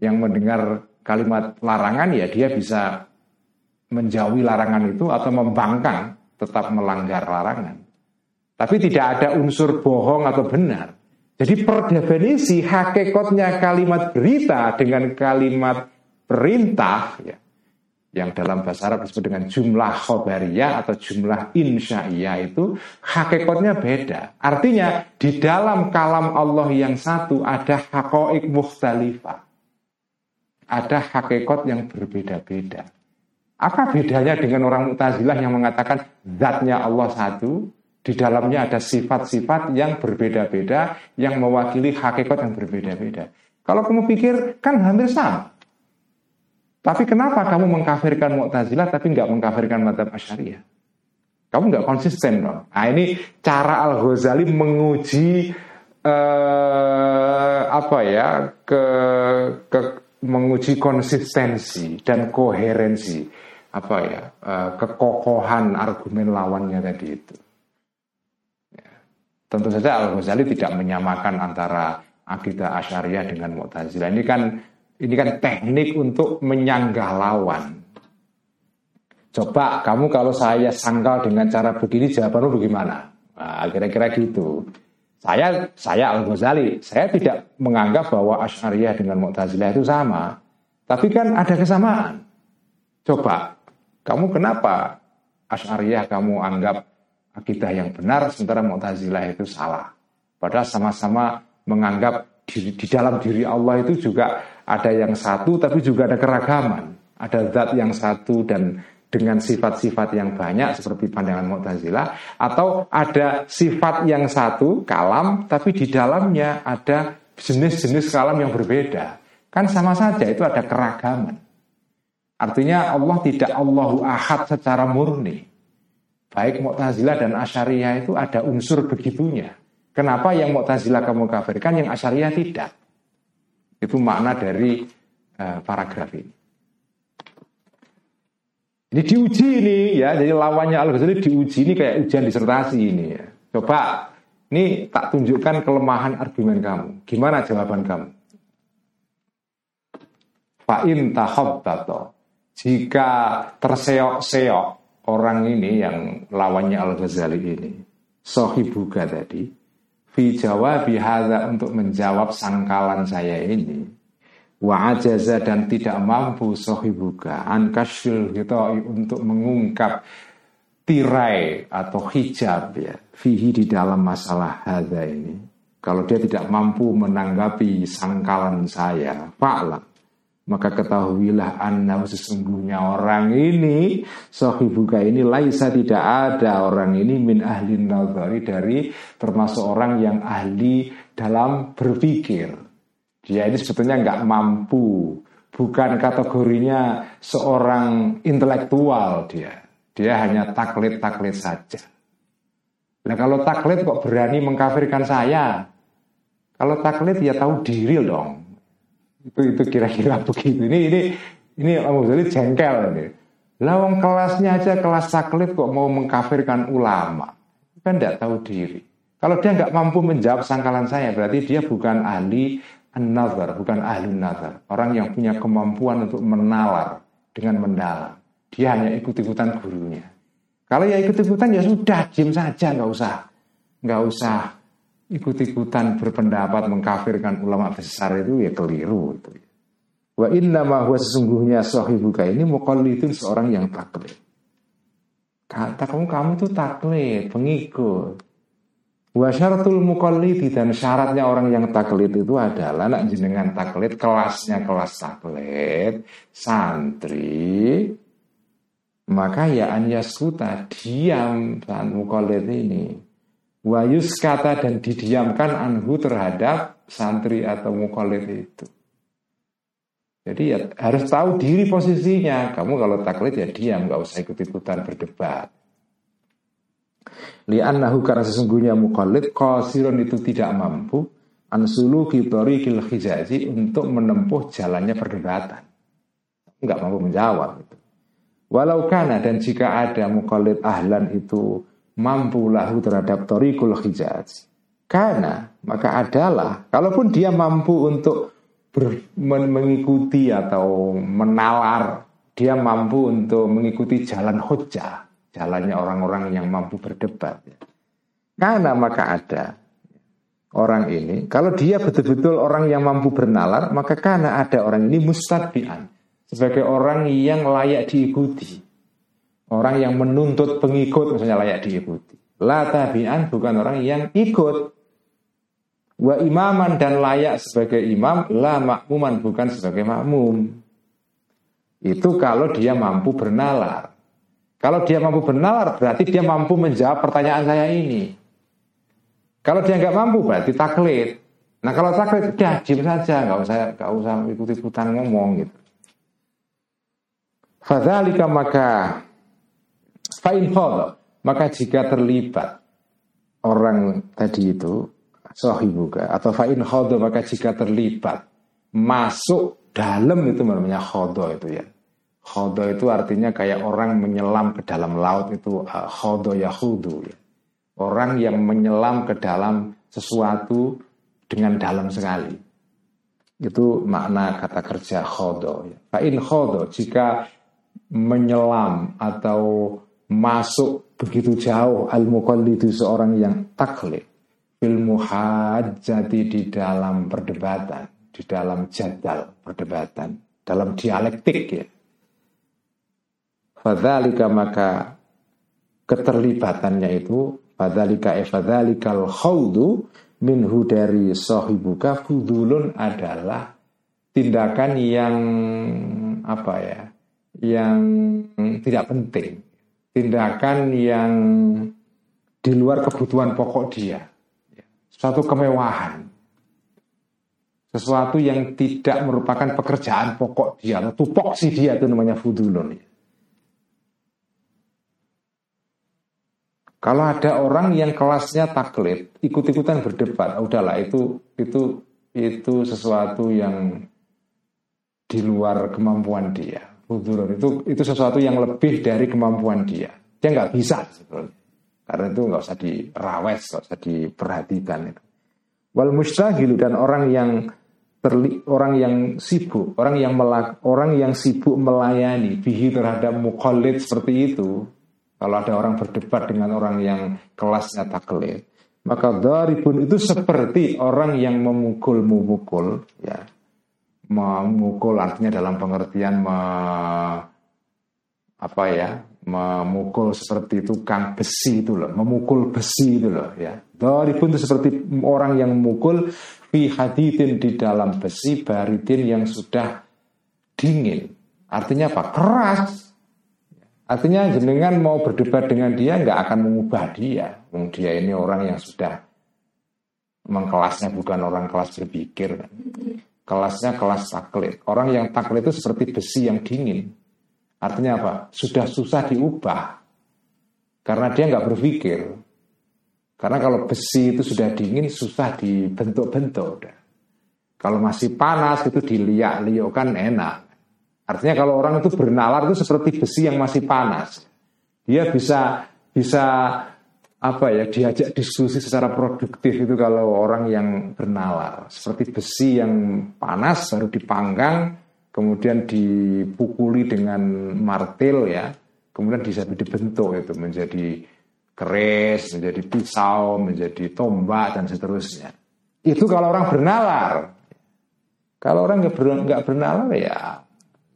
[SPEAKER 1] Yang mendengar kalimat larangan ya dia bisa menjauhi larangan itu atau membangkang tetap melanggar larangan. Tapi tidak ada unsur bohong atau benar. Jadi per definisi hakikatnya kalimat berita dengan kalimat perintah ya, yang dalam bahasa Arab disebut dengan jumlah khobariyah atau jumlah insya'iyah itu hakikatnya beda. Artinya di dalam kalam Allah yang satu ada hakoik mukhtalifah. Ada hakikat yang berbeda-beda. Apa bedanya dengan orang Mu'tazilah yang mengatakan zatnya Allah satu, di dalamnya ada sifat-sifat yang berbeda-beda yang mewakili hakikat yang berbeda-beda. Kalau kamu pikir kan hampir sama. Tapi kenapa kamu mengkafirkan Mu'tazilah tapi nggak mengkafirkan madhab Asyariah? Kamu nggak konsisten dong. Nah ini cara Al Ghazali menguji eh, apa ya ke, ke menguji konsistensi dan koherensi apa ya eh, kekokohan argumen lawannya tadi itu. Ya. Tentu saja Al Ghazali tidak menyamakan antara akidah Asyariah dengan Mu'tazilah. Ini kan ini kan teknik untuk menyanggah lawan. Coba kamu kalau saya sangkal dengan cara begini jawabanmu bagaimana? Nah, kira-kira gitu. Saya saya Al Ghazali, saya tidak menganggap bahwa Asy'ariyah dengan Mu'tazilah itu sama. Tapi kan ada kesamaan. Coba, kamu kenapa Asy'ariyah kamu anggap akidah yang benar sementara Mu'tazilah itu salah? Padahal sama-sama menganggap di, di dalam diri Allah itu juga ada yang satu tapi juga ada keragaman. Ada zat yang satu dan dengan sifat-sifat yang banyak seperti pandangan Mu'tazilah atau ada sifat yang satu kalam tapi di dalamnya ada jenis-jenis kalam yang berbeda. Kan sama saja itu ada keragaman. Artinya Allah tidak Allahu Ahad secara murni. Baik Mu'tazilah dan Asyariah itu ada unsur begitunya. Kenapa yang Mu'tazilah kamu kafirkan, yang Asyariah tidak? Itu makna dari uh, paragraf ini. Ini diuji ini ya, jadi lawannya Al-Ghazali diuji ini kayak ujian disertasi ini ya. Coba, ini tak tunjukkan kelemahan argumen kamu. Gimana jawaban kamu? Fa'in tahabbato. Jika terseok-seok orang ini yang lawannya Al-Ghazali ini, sohibuga tadi, fi jawab untuk menjawab sangkalan saya ini, wa ajaza dan tidak mampu sohibuka an kasyul gitu untuk mengungkap tirai atau hijab ya fihi di dalam masalah hadza ini. Kalau dia tidak mampu menanggapi sangkalan saya fa'lam maka ketahuilah anna sesungguhnya orang ini sohibuka ini laisa tidak ada orang ini min ahli nazari dari termasuk orang yang ahli dalam berpikir dia ini sebetulnya nggak mampu, bukan kategorinya seorang intelektual dia. Dia hanya taklid-taklid saja. Nah kalau taklid kok berani mengkafirkan saya? Kalau taklid ya tahu diri dong. Itu itu kira-kira [laughs] begitu. Ini ini ini Abu Ghazali jengkel ini. Lawang kelasnya aja kelas taklid kok mau mengkafirkan ulama. Kan tidak tahu diri. Kalau dia nggak mampu menjawab sangkalan saya, berarti dia bukan ahli An-nazar, bukan ahli nazar. Orang yang punya kemampuan untuk menalar dengan mendalam. Dia hanya ikut-ikutan gurunya. Kalau ya ikut-ikutan ya sudah, diam saja, nggak usah. Nggak usah ikut-ikutan berpendapat mengkafirkan ulama besar itu ya keliru itu. Wa inna ma huwa sesungguhnya sahibuka ini muqallidun seorang yang taklid. Kata kamu kamu tuh taklid, pengikut. Wa syaratul muqallidi dan syaratnya orang yang taklid itu adalah nak jenengan taklid kelasnya kelas taklid santri maka ya an yaskuta diam san muqallid ini wa kata dan didiamkan anhu terhadap santri atau muqallid itu. Jadi ya harus tahu diri posisinya. Kamu kalau taklid ya diam, nggak usah ikut-ikutan berdebat. Li'annahu karena sesungguhnya mukallid qasirun itu tidak mampu ansulu tariqil khijazi untuk menempuh jalannya perdebatan. Enggak mampu menjawab itu. Walau kana dan jika ada mukallid ahlan itu mampu lahu terhadap tariqul hijaz. Karena maka adalah kalaupun dia mampu untuk ber, mengikuti atau menalar dia mampu untuk mengikuti jalan hujah jalannya orang-orang yang mampu berdebat. Karena maka ada orang ini, kalau dia betul-betul orang yang mampu bernalar, maka karena ada orang ini mustadbian sebagai orang yang layak diikuti. Orang yang menuntut pengikut misalnya layak diikuti. La tabi'an bukan orang yang ikut. Wa imaman dan layak sebagai imam, la makmuman bukan sebagai makmum. Itu kalau dia mampu bernalar. Kalau dia mampu benar, berarti dia mampu menjawab pertanyaan saya ini. Kalau dia nggak mampu, berarti taklid. Nah kalau taklid, dia diam saja, nggak usah nggak usah ikut-ikutan ngomong gitu. Fadzalika maka fa'in maka jika terlibat orang tadi itu sohibuka atau fa'in maka jika terlibat masuk dalam itu namanya khodo itu ya Khodo itu artinya kayak orang menyelam ke dalam laut itu uh, khodo yahudu. Ya. Orang yang menyelam ke dalam sesuatu dengan dalam sekali. Itu makna kata kerja khodo. Ya. Fa'in khodo, jika menyelam atau masuk begitu jauh al itu seorang yang taklid ilmu hajati di dalam perdebatan, di dalam jadal perdebatan, dalam dialektik ya. Fadzalika maka keterlibatannya itu fadzalika e fadzalikal khawdu minhu dari sahibuka fudulun adalah tindakan yang apa ya yang tidak penting, tindakan yang di luar kebutuhan pokok dia, suatu kemewahan, sesuatu yang tidak merupakan pekerjaan pokok dia atau tupoksi dia itu namanya fudulun. Kalau ada orang yang kelasnya taklid, ikut-ikutan berdebat, udahlah itu itu itu sesuatu yang di luar kemampuan dia. Hudurun itu itu sesuatu yang lebih dari kemampuan dia. Dia nggak bisa sebetulnya. Karena itu nggak usah dirawes, nggak usah diperhatikan itu. Wal mustahilu dan orang yang terli, orang yang sibuk, orang yang melak, orang yang sibuk melayani bihi terhadap mukallid seperti itu, kalau ada orang berdebat dengan orang yang kelasnya taklid, maka daribun itu seperti orang yang memukul-memukul, ya. Memukul artinya dalam pengertian me, apa ya, memukul seperti tukang besi itu loh, memukul besi itu loh ya. Daribun itu seperti orang yang memukul fi di dalam besi baridin yang sudah dingin. Artinya apa? Keras. Artinya jenengan mau berdebat dengan dia nggak akan mengubah dia. Dia ini orang yang sudah mengkelasnya bukan orang kelas berpikir. Kelasnya kelas taklid. Orang yang taklid itu seperti besi yang dingin. Artinya apa? Sudah susah diubah. Karena dia nggak berpikir. Karena kalau besi itu sudah dingin susah dibentuk-bentuk. Kalau masih panas itu diliak-liokkan enak. Artinya kalau orang itu bernalar itu seperti besi yang masih panas. Dia bisa bisa apa ya diajak diskusi secara produktif itu kalau orang yang bernalar. Seperti besi yang panas baru dipanggang kemudian dipukuli dengan martil ya kemudian bisa dibentuk itu menjadi keris menjadi pisau menjadi tombak dan seterusnya. Itu kalau orang bernalar. Kalau orang nggak bernalar ya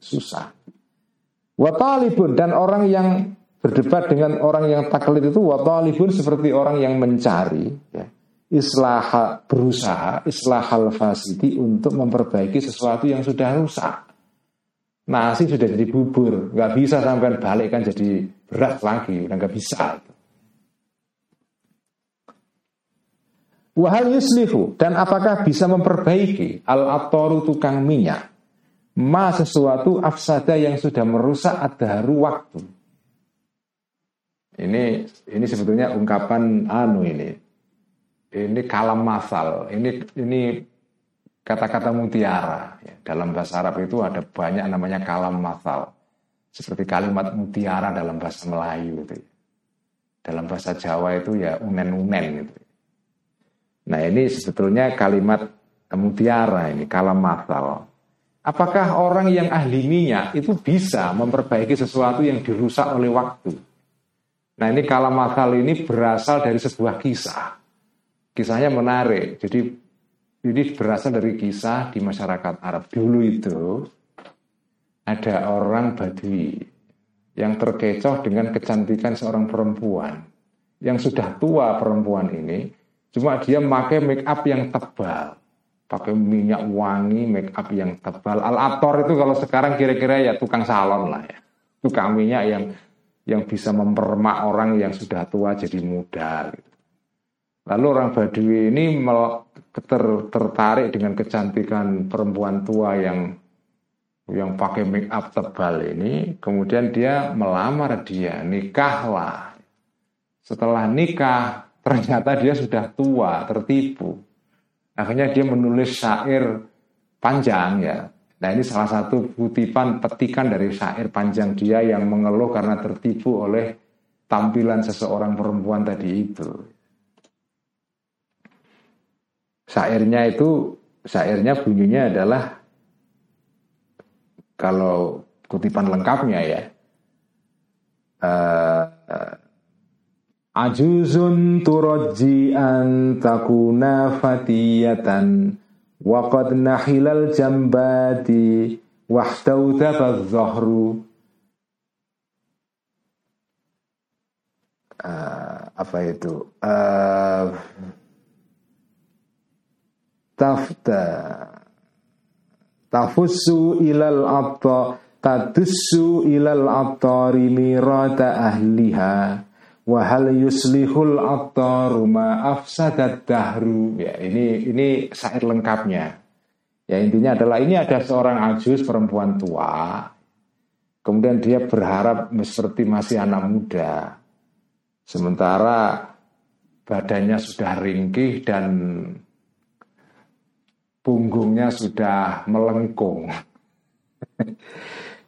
[SPEAKER 1] susah. Watalibun dan orang yang berdebat dengan orang yang taklid itu watalibun seperti orang yang mencari ya, islah berusaha islahal fasidi untuk memperbaiki sesuatu yang sudah rusak. Nasi sudah jadi bubur, nggak bisa sampai balik kan jadi berat lagi, udah nggak bisa. Wahal yuslihu dan apakah bisa memperbaiki al atoru tukang minyak ma sesuatu afsada yang sudah merusak adharu waktu. Ini ini sebetulnya ungkapan anu ini. Ini kalam masal. Ini ini kata-kata mutiara. Dalam bahasa Arab itu ada banyak namanya kalam masal. Seperti kalimat mutiara dalam bahasa Melayu itu. Dalam bahasa Jawa itu ya unen-unen gitu. Nah ini sebetulnya kalimat mutiara ini kalam masal. Apakah orang yang ahli minyak itu bisa memperbaiki sesuatu yang dirusak oleh waktu? Nah ini kalau makal ini berasal dari sebuah kisah. Kisahnya menarik. Jadi ini berasal dari kisah di masyarakat Arab. Dulu itu ada orang Badui yang terkecoh dengan kecantikan seorang perempuan. Yang sudah tua perempuan ini, cuma dia memakai make up yang tebal pakai minyak wangi, make up yang tebal. Al-ator itu kalau sekarang kira-kira ya tukang salon lah ya. Tukang minyak yang yang bisa mempermak orang yang sudah tua jadi muda. Gitu. Lalu orang Badui ini ter, tertarik dengan kecantikan perempuan tua yang yang pakai make up tebal ini, kemudian dia melamar dia, nikahlah. Setelah nikah, ternyata dia sudah tua, tertipu. Akhirnya dia menulis syair panjang ya. Nah ini salah satu kutipan petikan dari syair panjang dia yang mengeluh karena tertipu oleh tampilan seseorang perempuan tadi itu. Syairnya itu, syairnya bunyinya adalah kalau kutipan lengkapnya ya. Uh, Ajuzun turajji an fatiyatan وقد نحل الجنبات واحتوثف الظهر آه، apa itu آه، إلى الأبطار تدس إلى الأبطار ميراث أهلها. Wa hal yuslihul attaru ma afsadat dahru. Ya ini ini syair lengkapnya. Ya intinya adalah ini ada seorang ajus perempuan tua. Kemudian dia berharap seperti masih anak muda. Sementara badannya sudah ringkih dan punggungnya sudah melengkung. [laughs]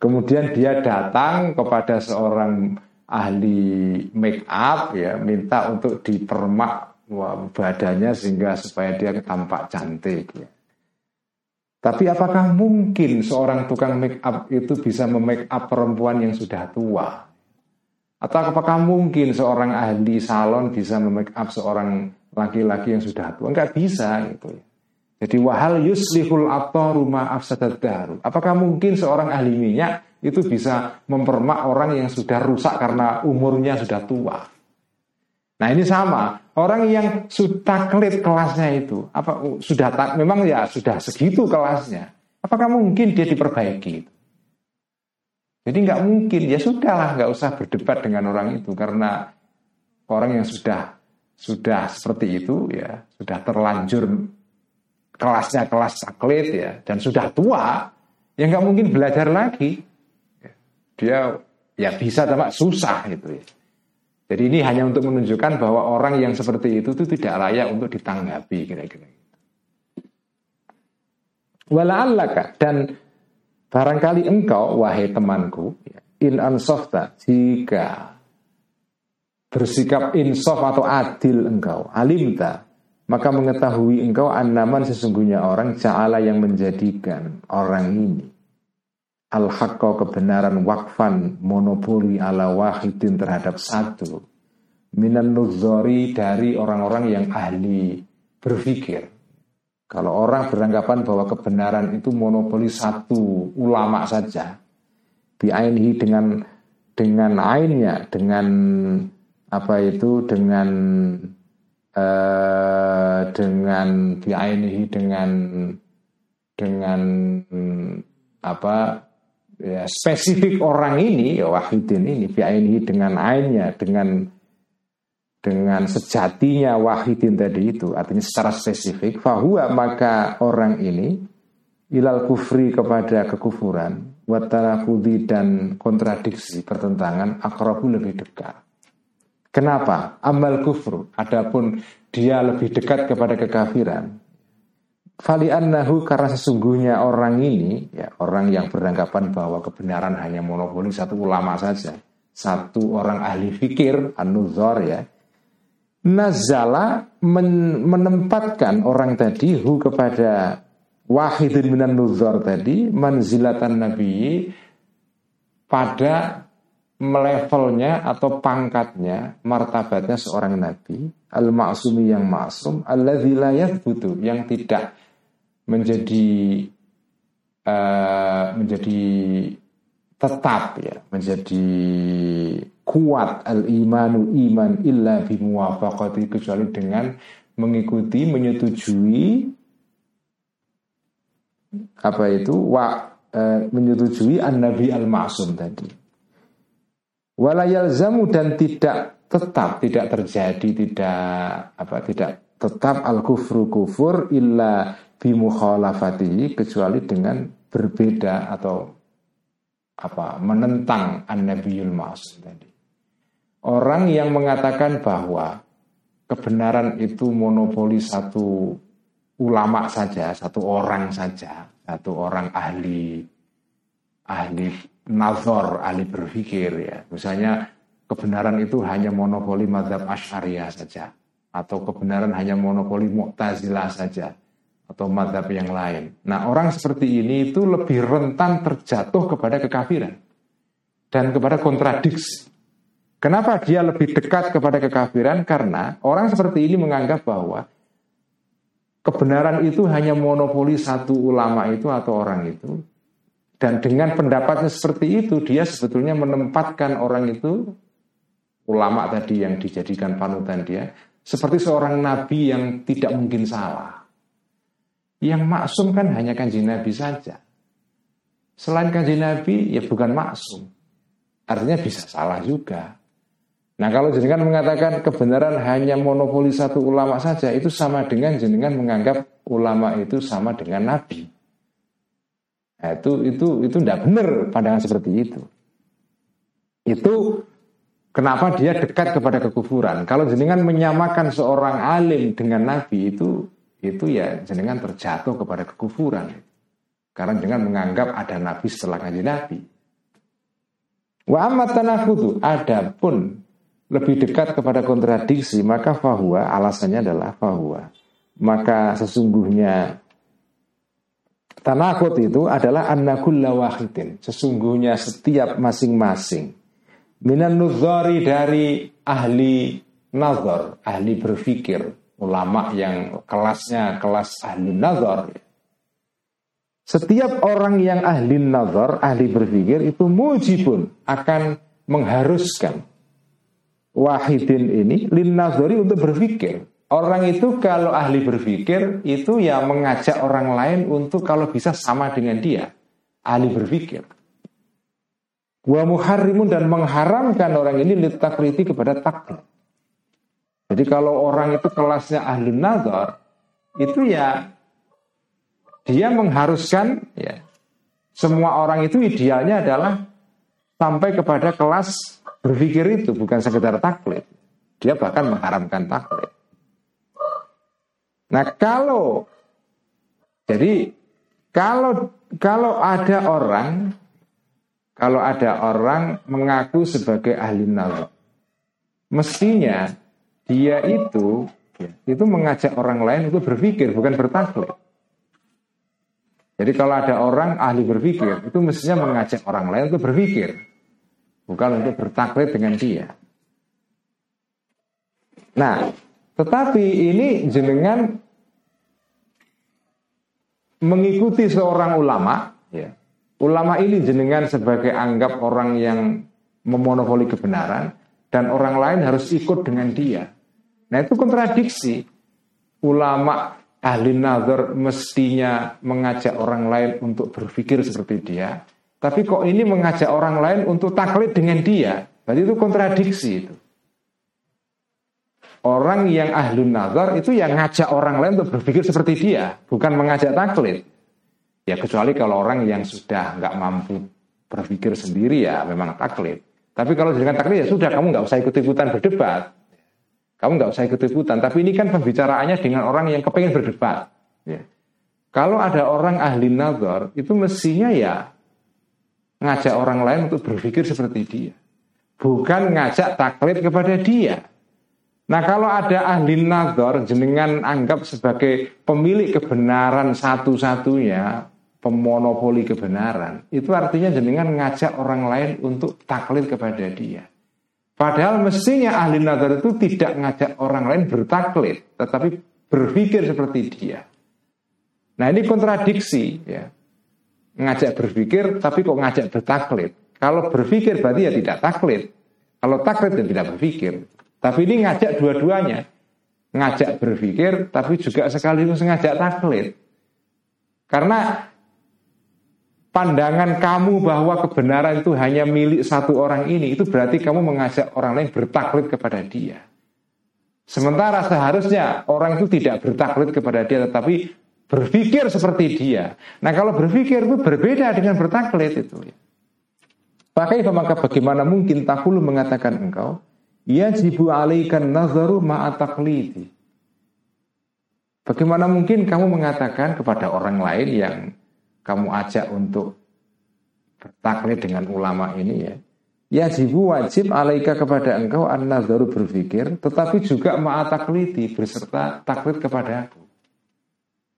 [SPEAKER 1] Kemudian dia datang kepada seorang ahli make up ya, minta untuk dipermak badannya sehingga supaya dia tampak cantik ya. Tapi apakah mungkin seorang tukang make up itu bisa memake up perempuan yang sudah tua? Atau apakah mungkin seorang ahli salon bisa memake up seorang laki-laki yang sudah tua? Enggak bisa gitu ya. Jadi wahal yuslihul rumah afsadat daru. Apakah mungkin seorang ahli minyak itu bisa mempermak orang yang sudah rusak karena umurnya sudah tua? Nah ini sama orang yang sudah klit kelasnya itu apa sudah tak memang ya sudah segitu kelasnya. Apakah mungkin dia diperbaiki? Jadi nggak mungkin ya sudahlah nggak usah berdebat dengan orang itu karena orang yang sudah sudah seperti itu ya sudah terlanjur kelasnya kelas saklit ya dan sudah tua ya nggak mungkin belajar lagi dia ya bisa tapi susah gitu ya. Jadi ini hanya untuk menunjukkan bahwa orang yang seperti itu itu tidak layak untuk ditanggapi kira-kira Wala'allaka dan barangkali engkau wahai temanku ya, in ansofta jika bersikap insaf atau adil engkau alimta maka mengetahui engkau anaman sesungguhnya orang ja'ala yang menjadikan orang ini al kebenaran wakfan monopoli ala wahidin terhadap satu. Minan nuzori dari orang-orang yang ahli berpikir. Kalau orang beranggapan bahwa kebenaran itu monopoli satu ulama saja. Biainihi dengan dengan ainnya dengan apa itu dengan uh, dengan biainihi dengan dengan apa ya, spesifik orang ini ya wahidin ini biainihi dengan ainnya dengan dengan sejatinya wahidin tadi itu artinya secara spesifik bahwa maka orang ini ilal kufri kepada kekufuran watarafudi dan kontradiksi pertentangan akrabu lebih dekat Kenapa? Amal kufru. Adapun dia lebih dekat kepada kekafiran. Fali annahu karena sesungguhnya orang ini, ya orang yang beranggapan bahwa kebenaran hanya monopoli satu ulama saja, satu orang ahli fikir, anuzor ya, Nazala men menempatkan orang tadi hu kepada wahidin minan nuzor tadi manzilatan nabi pada melevelnya atau pangkatnya martabatnya seorang nabi al-ma'sumi yang ma'sum alladzi la butuh yang tidak menjadi uh, menjadi tetap ya menjadi kuat al-imanu iman illa bimuwafaqati kecuali dengan mengikuti menyetujui apa itu? Wa uh, menyetujui an-nabi al-ma'sum tadi. Walayal zamu dan tidak tetap tidak terjadi tidak apa tidak tetap al kufru kufur illa bimukhalafatihi kecuali dengan berbeda atau apa menentang an-nabiyul ma'sum tadi. Orang yang mengatakan bahwa kebenaran itu monopoli satu ulama saja, satu orang saja, satu orang ahli ahli nazar, ahli berpikir ya. Misalnya kebenaran itu hanya monopoli madhab Asy'ariyah saja atau kebenaran hanya monopoli Mu'tazilah saja atau madhab yang lain. Nah orang seperti ini itu lebih rentan terjatuh kepada kekafiran dan kepada kontradiksi. Kenapa dia lebih dekat kepada kekafiran? Karena orang seperti ini menganggap bahwa kebenaran itu hanya monopoli satu ulama itu atau orang itu dan dengan pendapatnya seperti itu, dia sebetulnya menempatkan orang itu, ulama tadi yang dijadikan panutan dia, seperti seorang nabi yang tidak mungkin salah. Yang maksum kan hanya kanji nabi saja. selain kanjeng Nabi ya bukan maksum. Artinya bisa salah juga. Nah kalau jenengan mengatakan kebenaran hanya monopoli satu ulama saja itu sama dengan jenengan menganggap ulama itu sama dengan nabi. Nah, itu itu itu tidak benar pandangan seperti itu. Itu kenapa dia dekat kepada kekufuran. Kalau jenengan menyamakan seorang alim dengan nabi itu itu ya jenengan terjatuh kepada kekufuran. Karena jenengan menganggap ada nabi setelah kanjeng nabi. Wa amat tanafudu adapun lebih dekat kepada kontradiksi maka fahuwa alasannya adalah fahuwa maka sesungguhnya tanakut itu adalah annakulla wahidin sesungguhnya setiap masing-masing minan nuzari dari ahli nazar ahli berpikir ulama yang kelasnya kelas ahli nazar setiap orang yang ahli nazar, ahli berpikir itu mujibun akan mengharuskan wahidin ini lin nazari untuk berpikir. Orang itu kalau ahli berpikir itu ya mengajak orang lain untuk kalau bisa sama dengan dia. Ahli berpikir. Wa muharrimun dan mengharamkan orang ini litakriti kepada taklid. Jadi kalau orang itu kelasnya ahli nazar, itu ya dia mengharuskan ya semua orang itu idealnya adalah sampai kepada kelas berpikir itu bukan sekedar taklid. Dia bahkan mengharamkan taklid. Nah kalau jadi kalau kalau ada orang kalau ada orang mengaku sebagai ahli nazar, mestinya dia itu ya, itu mengajak orang lain itu berpikir bukan bertaklid. Jadi kalau ada orang ahli berpikir, itu mestinya mengajak orang lain untuk berpikir. Bukan untuk bertaklid dengan dia. Nah, tetapi ini jenengan mengikuti seorang ulama, ya. Ulama ini jenengan sebagai anggap orang yang memonopoli kebenaran dan orang lain harus ikut dengan dia. Nah, itu kontradiksi. Ulama ahli nazar mestinya mengajak orang lain untuk berpikir seperti dia, tapi kok ini mengajak orang lain untuk taklid dengan dia, berarti itu kontradiksi itu. Orang yang ahli nazar itu yang ngajak orang lain untuk berpikir seperti dia, bukan mengajak taklid. Ya kecuali kalau orang yang sudah nggak mampu berpikir sendiri ya memang taklid. Tapi kalau dengan taklid ya sudah kamu nggak usah ikut-ikutan berdebat. Kamu nggak usah ikut-ikutan. Tapi ini kan pembicaraannya dengan orang yang kepengen berdebat. Ya. Kalau ada orang ahli nazar, itu mestinya ya ngajak orang lain untuk berpikir seperti dia. Bukan ngajak taklid kepada dia. Nah kalau ada ahli nazar, jenengan anggap sebagai pemilik kebenaran satu-satunya, pemonopoli kebenaran. Itu artinya jenengan ngajak orang lain untuk taklid kepada dia. Padahal mestinya ahli nazar itu tidak ngajak orang lain bertaklid, tetapi berpikir seperti dia. Nah ini kontradiksi ya. Ngajak berpikir tapi kok ngajak bertaklid. Kalau berpikir berarti ya tidak taklid. Kalau taklid ya tidak berpikir. Tapi ini ngajak dua-duanya. Ngajak berpikir tapi juga sekaligus ngajak taklid. Karena pandangan kamu bahwa kebenaran itu hanya milik satu orang ini, itu berarti kamu mengajak orang lain bertaklid kepada dia. Sementara seharusnya orang itu tidak bertaklid kepada dia, tetapi berpikir seperti dia. Nah kalau berpikir itu berbeda dengan bertaklid itu. Pakai maka bagaimana mungkin takulu mengatakan engkau, ya jibu alaikan nazaru ma'ataklidi. Bagaimana mungkin kamu mengatakan kepada orang lain yang kamu ajak untuk bertaklid dengan ulama ini ya. Ya jibu wajib alaika kepada engkau an nazaru berpikir, tetapi juga ma'ataklidi berserta taklid kepada aku.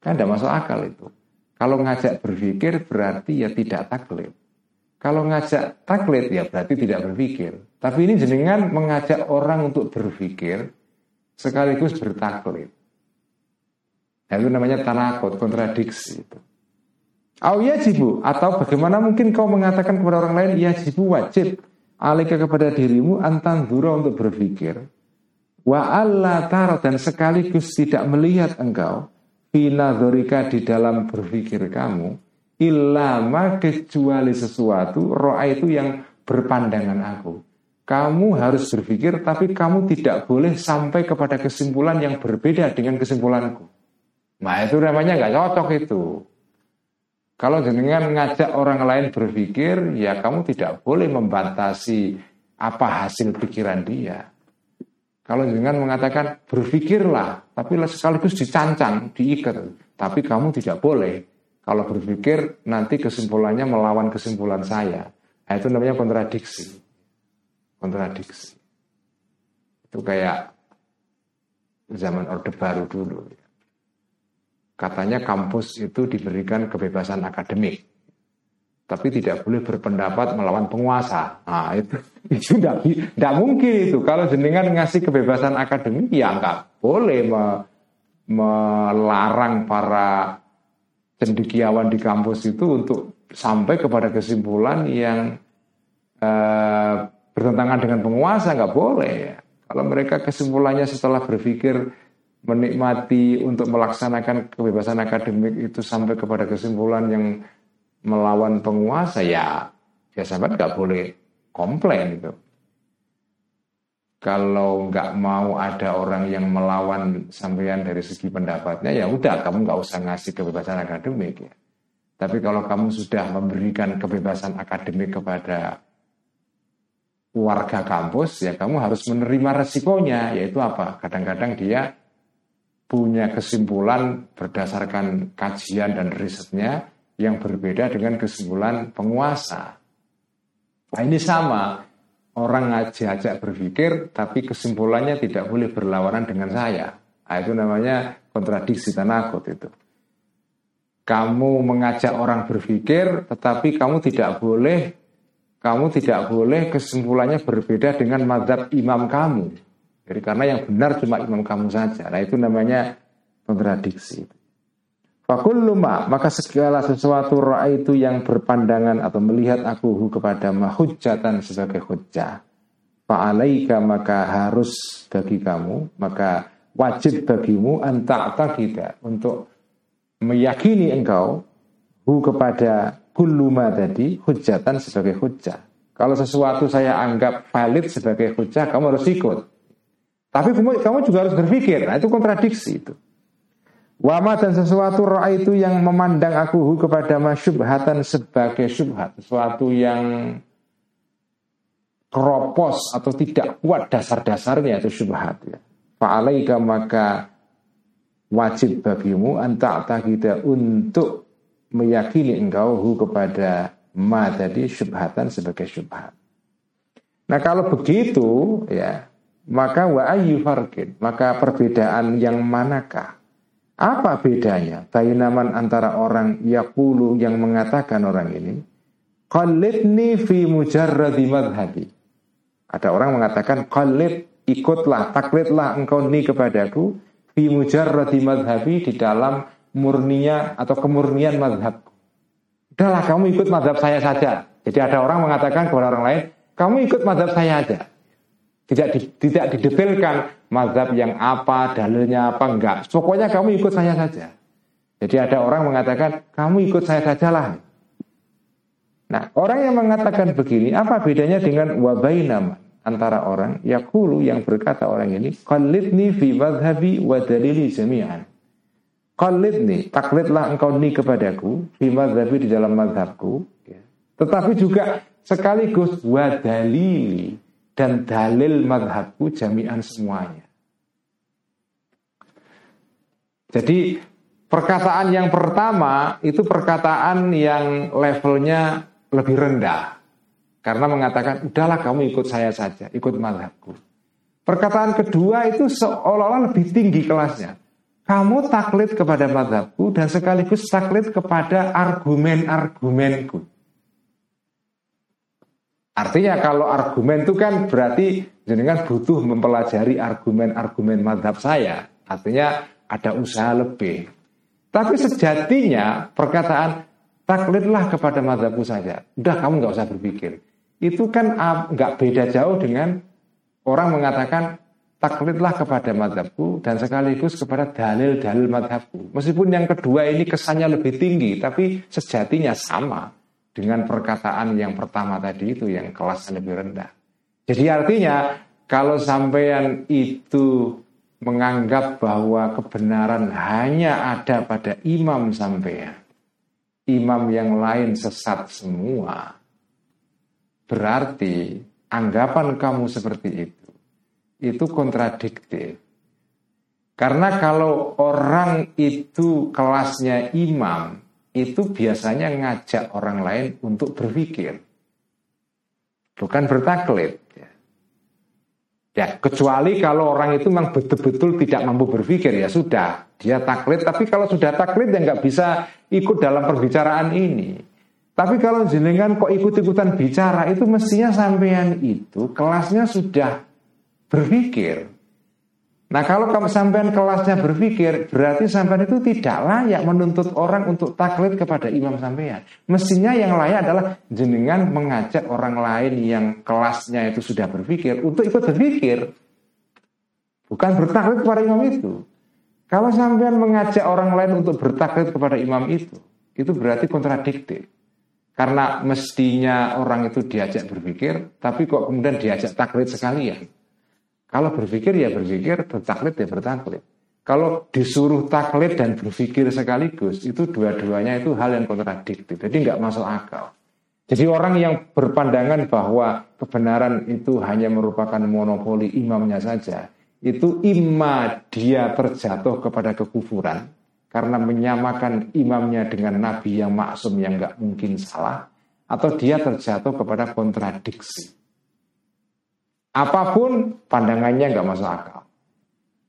[SPEAKER 1] Kan tidak masuk akal itu. Kalau ngajak berpikir berarti ya tidak taklid. Kalau ngajak taklid ya berarti tidak berpikir. Tapi ini jenengan mengajak orang untuk berpikir sekaligus bertaklid. Nah, itu namanya tanakut, kontradiksi itu. Au yajibu atau bagaimana mungkin kau mengatakan kepada orang lain yajibu wajib alika kepada dirimu antan dura untuk berpikir wa alla taro dan sekaligus tidak melihat engkau dorika di dalam berpikir kamu ilama kecuali sesuatu roa itu yang berpandangan aku. Kamu harus berpikir tapi kamu tidak boleh sampai kepada kesimpulan yang berbeda dengan kesimpulanku. Nah itu namanya nggak cocok itu. Kalau dengan ngajak orang lain berpikir, ya kamu tidak boleh membatasi apa hasil pikiran dia. Kalau dengan mengatakan berpikirlah, tapi sekaligus dicancang, diikat, tapi kamu tidak boleh. Kalau berpikir nanti kesimpulannya melawan kesimpulan saya. Nah, itu namanya kontradiksi. Kontradiksi. Itu kayak zaman Orde Baru dulu. Katanya kampus itu diberikan kebebasan akademik, tapi tidak boleh berpendapat melawan penguasa. Nah itu [laughs] itu tidak, mungkin itu. Kalau jenengan ngasih kebebasan akademik, ya nggak boleh me, melarang para cendekiawan di kampus itu untuk sampai kepada kesimpulan yang eh, bertentangan dengan penguasa nggak boleh. Kalau mereka kesimpulannya setelah berpikir menikmati untuk melaksanakan kebebasan akademik itu sampai kepada kesimpulan yang melawan penguasa ya ya sahabat nggak boleh komplain itu kalau nggak mau ada orang yang melawan sampean dari segi pendapatnya ya udah kamu nggak usah ngasih kebebasan akademik ya. Tapi kalau kamu sudah memberikan kebebasan akademik kepada warga kampus ya kamu harus menerima resikonya yaitu apa? Kadang-kadang dia punya kesimpulan berdasarkan kajian dan risetnya yang berbeda dengan kesimpulan penguasa. Nah ini sama, orang ngajak-ajak berpikir tapi kesimpulannya tidak boleh berlawanan dengan saya. Nah, itu namanya kontradiksi tanakut itu. Kamu mengajak orang berpikir tetapi kamu tidak boleh kamu tidak boleh kesimpulannya berbeda dengan madhab imam kamu. Jadi karena yang benar cuma imam kamu saja. Nah itu namanya kontradiksi. Fakulluma maka segala sesuatu roa itu yang berpandangan atau melihat aku kepada mahujatan sebagai hujjah. Fa'alaika maka harus bagi kamu, maka wajib bagimu antak kita untuk meyakini engkau hu kepada kulluma tadi hujatan sebagai hujjah. Kalau sesuatu saya anggap valid sebagai hujjah, kamu harus ikut. Tapi kamu juga harus berpikir. Nah itu kontradiksi itu. Wama dan sesuatu roh itu yang memandang aku kepada masyubhatan sebagai syubhat. Sesuatu yang keropos atau tidak kuat dasar-dasarnya itu syubhat. Ya. Fa'alaika maka wajib bagimu antak kita untuk meyakini engkau hu kepada ma tadi syubhatan sebagai syubhat. Nah kalau begitu ya maka wa ayyu farqin, maka perbedaan yang manakah? Apa bedanya bainaman antara orang yakulu yang mengatakan orang ini? Qallidni fi mujarradi madhabi Ada orang mengatakan Qallid ikutlah, taklidlah engkau ni kepadaku Fi mujarradi madhabi di dalam murninya atau kemurnian madhabku Udahlah kamu ikut madhab saya saja. Jadi ada orang mengatakan kepada orang lain Kamu ikut madhab saya aja tidak di, tidak didetailkan mazhab yang apa, dalilnya apa, enggak. Pokoknya kamu ikut saya saja. Jadi ada orang mengatakan, kamu ikut saya sajalah. Nah, orang yang mengatakan begini, apa bedanya dengan wabainama antara orang yakulu yang berkata orang ini, qalidni fi madhabi wa dalili jami'an. Qalidni, taklidlah engkau ni kepadaku, fi madhabi di dalam madhabku. Ya. Tetapi juga sekaligus wa dalili, dan dalil madhabku jami'an semuanya. Jadi perkataan yang pertama itu perkataan yang levelnya lebih rendah. Karena mengatakan, udahlah kamu ikut saya saja, ikut madhabku. Perkataan kedua itu seolah-olah lebih tinggi kelasnya. Kamu taklid kepada madhabku dan sekaligus taklid kepada argumen-argumenku. Artinya kalau argumen itu kan berarti jenengan butuh mempelajari argumen-argumen madhab saya. Artinya ada usaha lebih. Tapi sejatinya perkataan taklidlah kepada madhabku saja. Udah kamu nggak usah berpikir. Itu kan nggak beda jauh dengan orang mengatakan taklidlah kepada madhabku dan sekaligus kepada dalil-dalil madhabku. Meskipun yang kedua ini kesannya lebih tinggi, tapi sejatinya sama dengan perkataan yang pertama tadi itu yang kelasnya lebih rendah. Jadi artinya kalau sampean itu menganggap bahwa kebenaran hanya ada pada imam sampean, imam yang lain sesat semua, berarti anggapan kamu seperti itu itu kontradiktif. Karena kalau orang itu kelasnya imam, itu biasanya ngajak orang lain untuk berpikir. Bukan bertaklid. Ya. ya, kecuali kalau orang itu memang betul-betul tidak mampu berpikir, ya sudah. Dia taklid, tapi kalau sudah taklid ya nggak bisa ikut dalam perbicaraan ini. Tapi kalau jenengan kok ikut-ikutan bicara, itu mestinya sampean itu kelasnya sudah berpikir. Nah kalau kamu sampean kelasnya berpikir, berarti sampean itu tidak layak menuntut orang untuk taklid kepada imam sampean. Mestinya yang layak adalah jenengan mengajak orang lain yang kelasnya itu sudah berpikir untuk ikut berpikir. Bukan bertaklid kepada imam itu. Kalau sampean mengajak orang lain untuk bertaklid kepada imam itu, itu berarti kontradiktif. Karena mestinya orang itu diajak berpikir, tapi kok kemudian diajak taklid sekalian. Kalau berpikir ya berpikir, bertaklid ya bertaklid. Kalau disuruh taklid dan berpikir sekaligus, itu dua-duanya itu hal yang kontradiktif. Jadi nggak masuk akal. Jadi orang yang berpandangan bahwa kebenaran itu hanya merupakan monopoli imamnya saja, itu imma dia terjatuh kepada kekufuran karena menyamakan imamnya dengan nabi yang maksum yang nggak mungkin salah, atau dia terjatuh kepada kontradiksi. Apa pun pandangannya nggak masuk akal.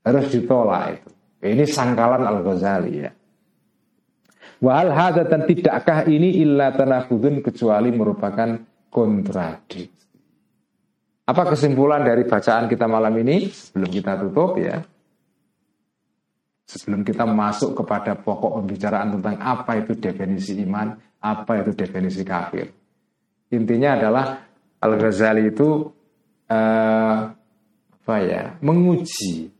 [SPEAKER 1] Harus ditolak itu. Ini sangkalan Al-Ghazali ya. Hada dan tidakkah ini illa tanafudun kecuali merupakan kontradiksi. Apa kesimpulan dari bacaan kita malam ini? Sebelum kita tutup ya. Sebelum kita masuk kepada pokok pembicaraan tentang apa itu definisi iman, apa itu definisi kafir. Intinya adalah Al-Ghazali itu uh, apa ya menguji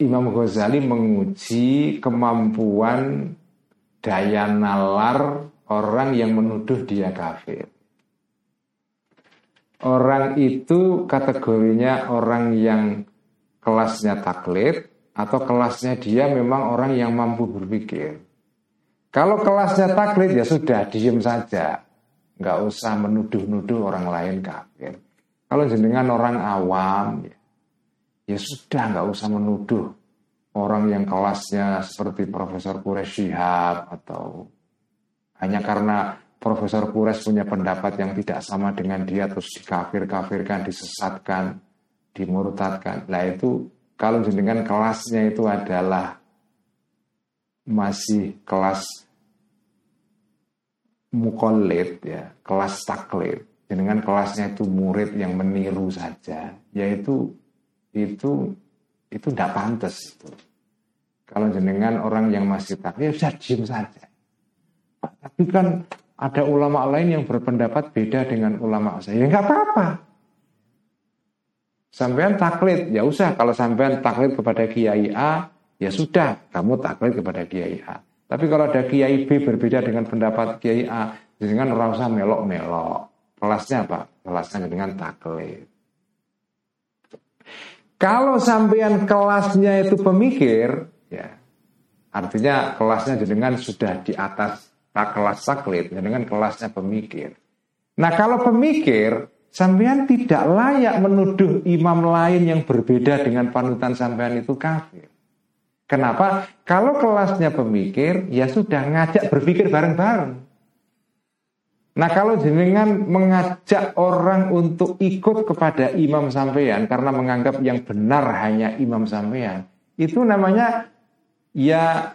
[SPEAKER 1] Imam Ghazali menguji kemampuan daya nalar orang yang menuduh dia kafir. Orang itu kategorinya orang yang kelasnya taklid atau kelasnya dia memang orang yang mampu berpikir. Kalau kelasnya taklid ya sudah diem saja, nggak usah menuduh-nuduh orang lain kafir. Kalau jenengan orang awam, ya, ya sudah nggak usah menuduh orang yang kelasnya seperti Profesor Shihab atau hanya karena Profesor Kures punya pendapat yang tidak sama dengan dia terus dikafir-kafirkan, disesatkan, dimurtadkan. Nah itu kalau jenengan kelasnya itu adalah masih kelas mukolit ya, kelas taklid dengan kelasnya itu murid yang meniru saja, yaitu itu itu tidak pantas itu. Kalau jenengan orang yang masih tak, ya diem saja. Tapi kan ada ulama lain yang berpendapat beda dengan ulama saya. Ya nggak apa-apa. Sampean taklid, ya usah. Kalau sampean taklid kepada Kiai A, ya sudah, kamu taklid kepada Kiai A. Tapi kalau ada Kiai B berbeda dengan pendapat Kiai A, jangan rasa melok-melok. Kelasnya apa? Kelasnya dengan taklid. Kalau sampean kelasnya itu pemikir, ya artinya kelasnya dengan sudah di atas kelas taklid, dengan kelasnya pemikir. Nah kalau pemikir, sampean tidak layak menuduh imam lain yang berbeda dengan panutan sampean itu kafir. Kenapa? Kalau kelasnya pemikir, ya sudah ngajak berpikir bareng-bareng. Nah kalau jenengan mengajak orang untuk ikut kepada imam sampean karena menganggap yang benar hanya imam sampean, itu namanya ya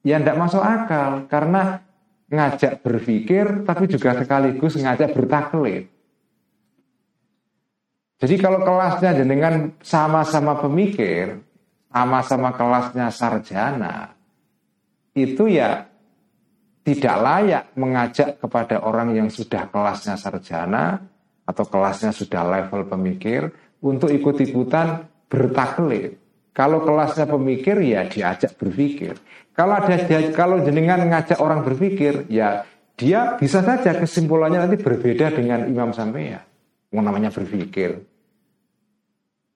[SPEAKER 1] ya tidak masuk akal karena ngajak berpikir tapi juga sekaligus ngajak bertaklid. Jadi kalau kelasnya jenengan sama-sama pemikir, sama-sama kelasnya sarjana, itu ya tidak layak mengajak kepada orang yang sudah kelasnya sarjana atau kelasnya sudah level pemikir untuk ikut-ikutan bertaklid. Kalau kelasnya pemikir ya diajak berpikir. Kalau ada kalau jenengan ngajak orang berpikir ya dia bisa saja kesimpulannya nanti berbeda dengan imam sampean. Yang namanya berpikir.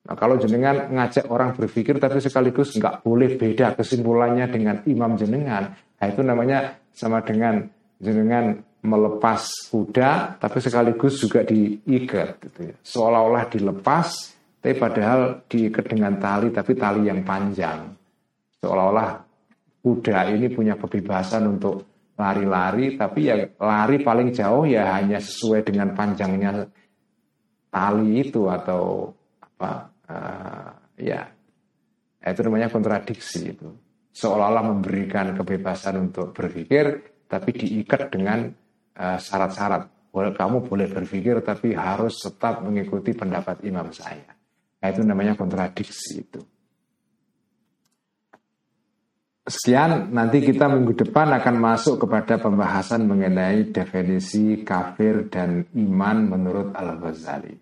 [SPEAKER 1] Nah, kalau jenengan ngajak orang berpikir tapi sekaligus nggak boleh beda kesimpulannya dengan imam jenengan, nah itu namanya sama dengan jenengan melepas kuda tapi sekaligus juga diikat gitu ya. Seolah-olah dilepas tapi padahal diikat dengan tali tapi tali yang panjang. Seolah-olah kuda ini punya kebebasan untuk lari-lari tapi ya lari paling jauh ya hanya sesuai dengan panjangnya tali itu atau apa uh, ya itu namanya kontradiksi itu seolah-olah memberikan kebebasan untuk berpikir tapi diikat dengan uh, syarat-syarat kamu boleh berpikir tapi harus tetap mengikuti pendapat imam saya nah, itu namanya kontradiksi itu Sekian, nanti kita minggu depan akan masuk kepada pembahasan mengenai definisi kafir dan iman menurut Al-Ghazali.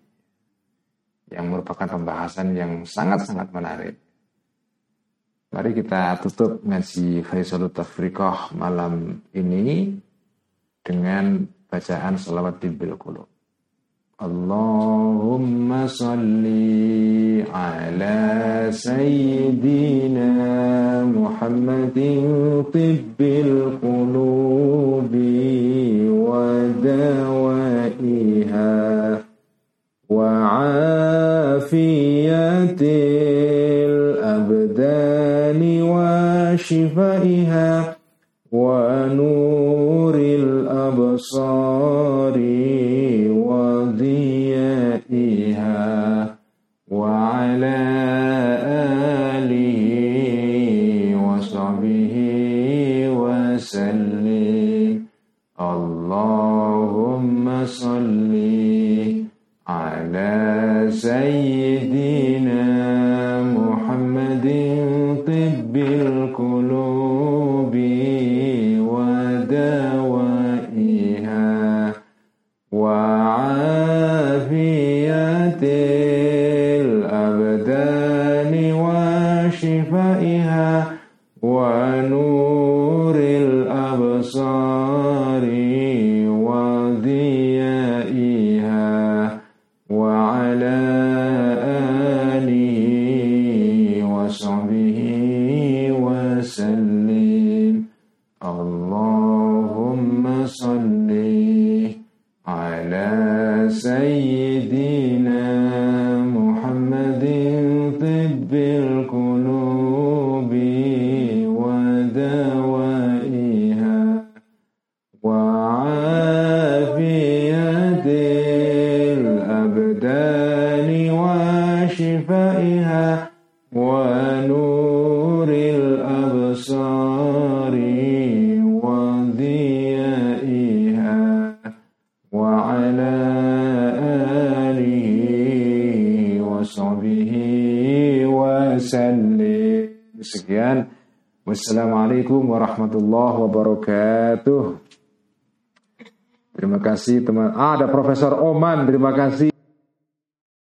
[SPEAKER 1] Yang merupakan pembahasan yang sangat-sangat menarik. Mari kita tutup ngaji Faisal Tafriqah malam ini dengan bacaan salawat di Bilkulu. Allahumma salli ala sayyidina Muhammadin tibbil qulubi wa dawaiha wa afiyatiha وشفائها ونور الأبصار. Wassalamualaikum warahmatullahi wabarakatuh. Terima kasih teman. Ah, ada Profesor Oman. Terima kasih.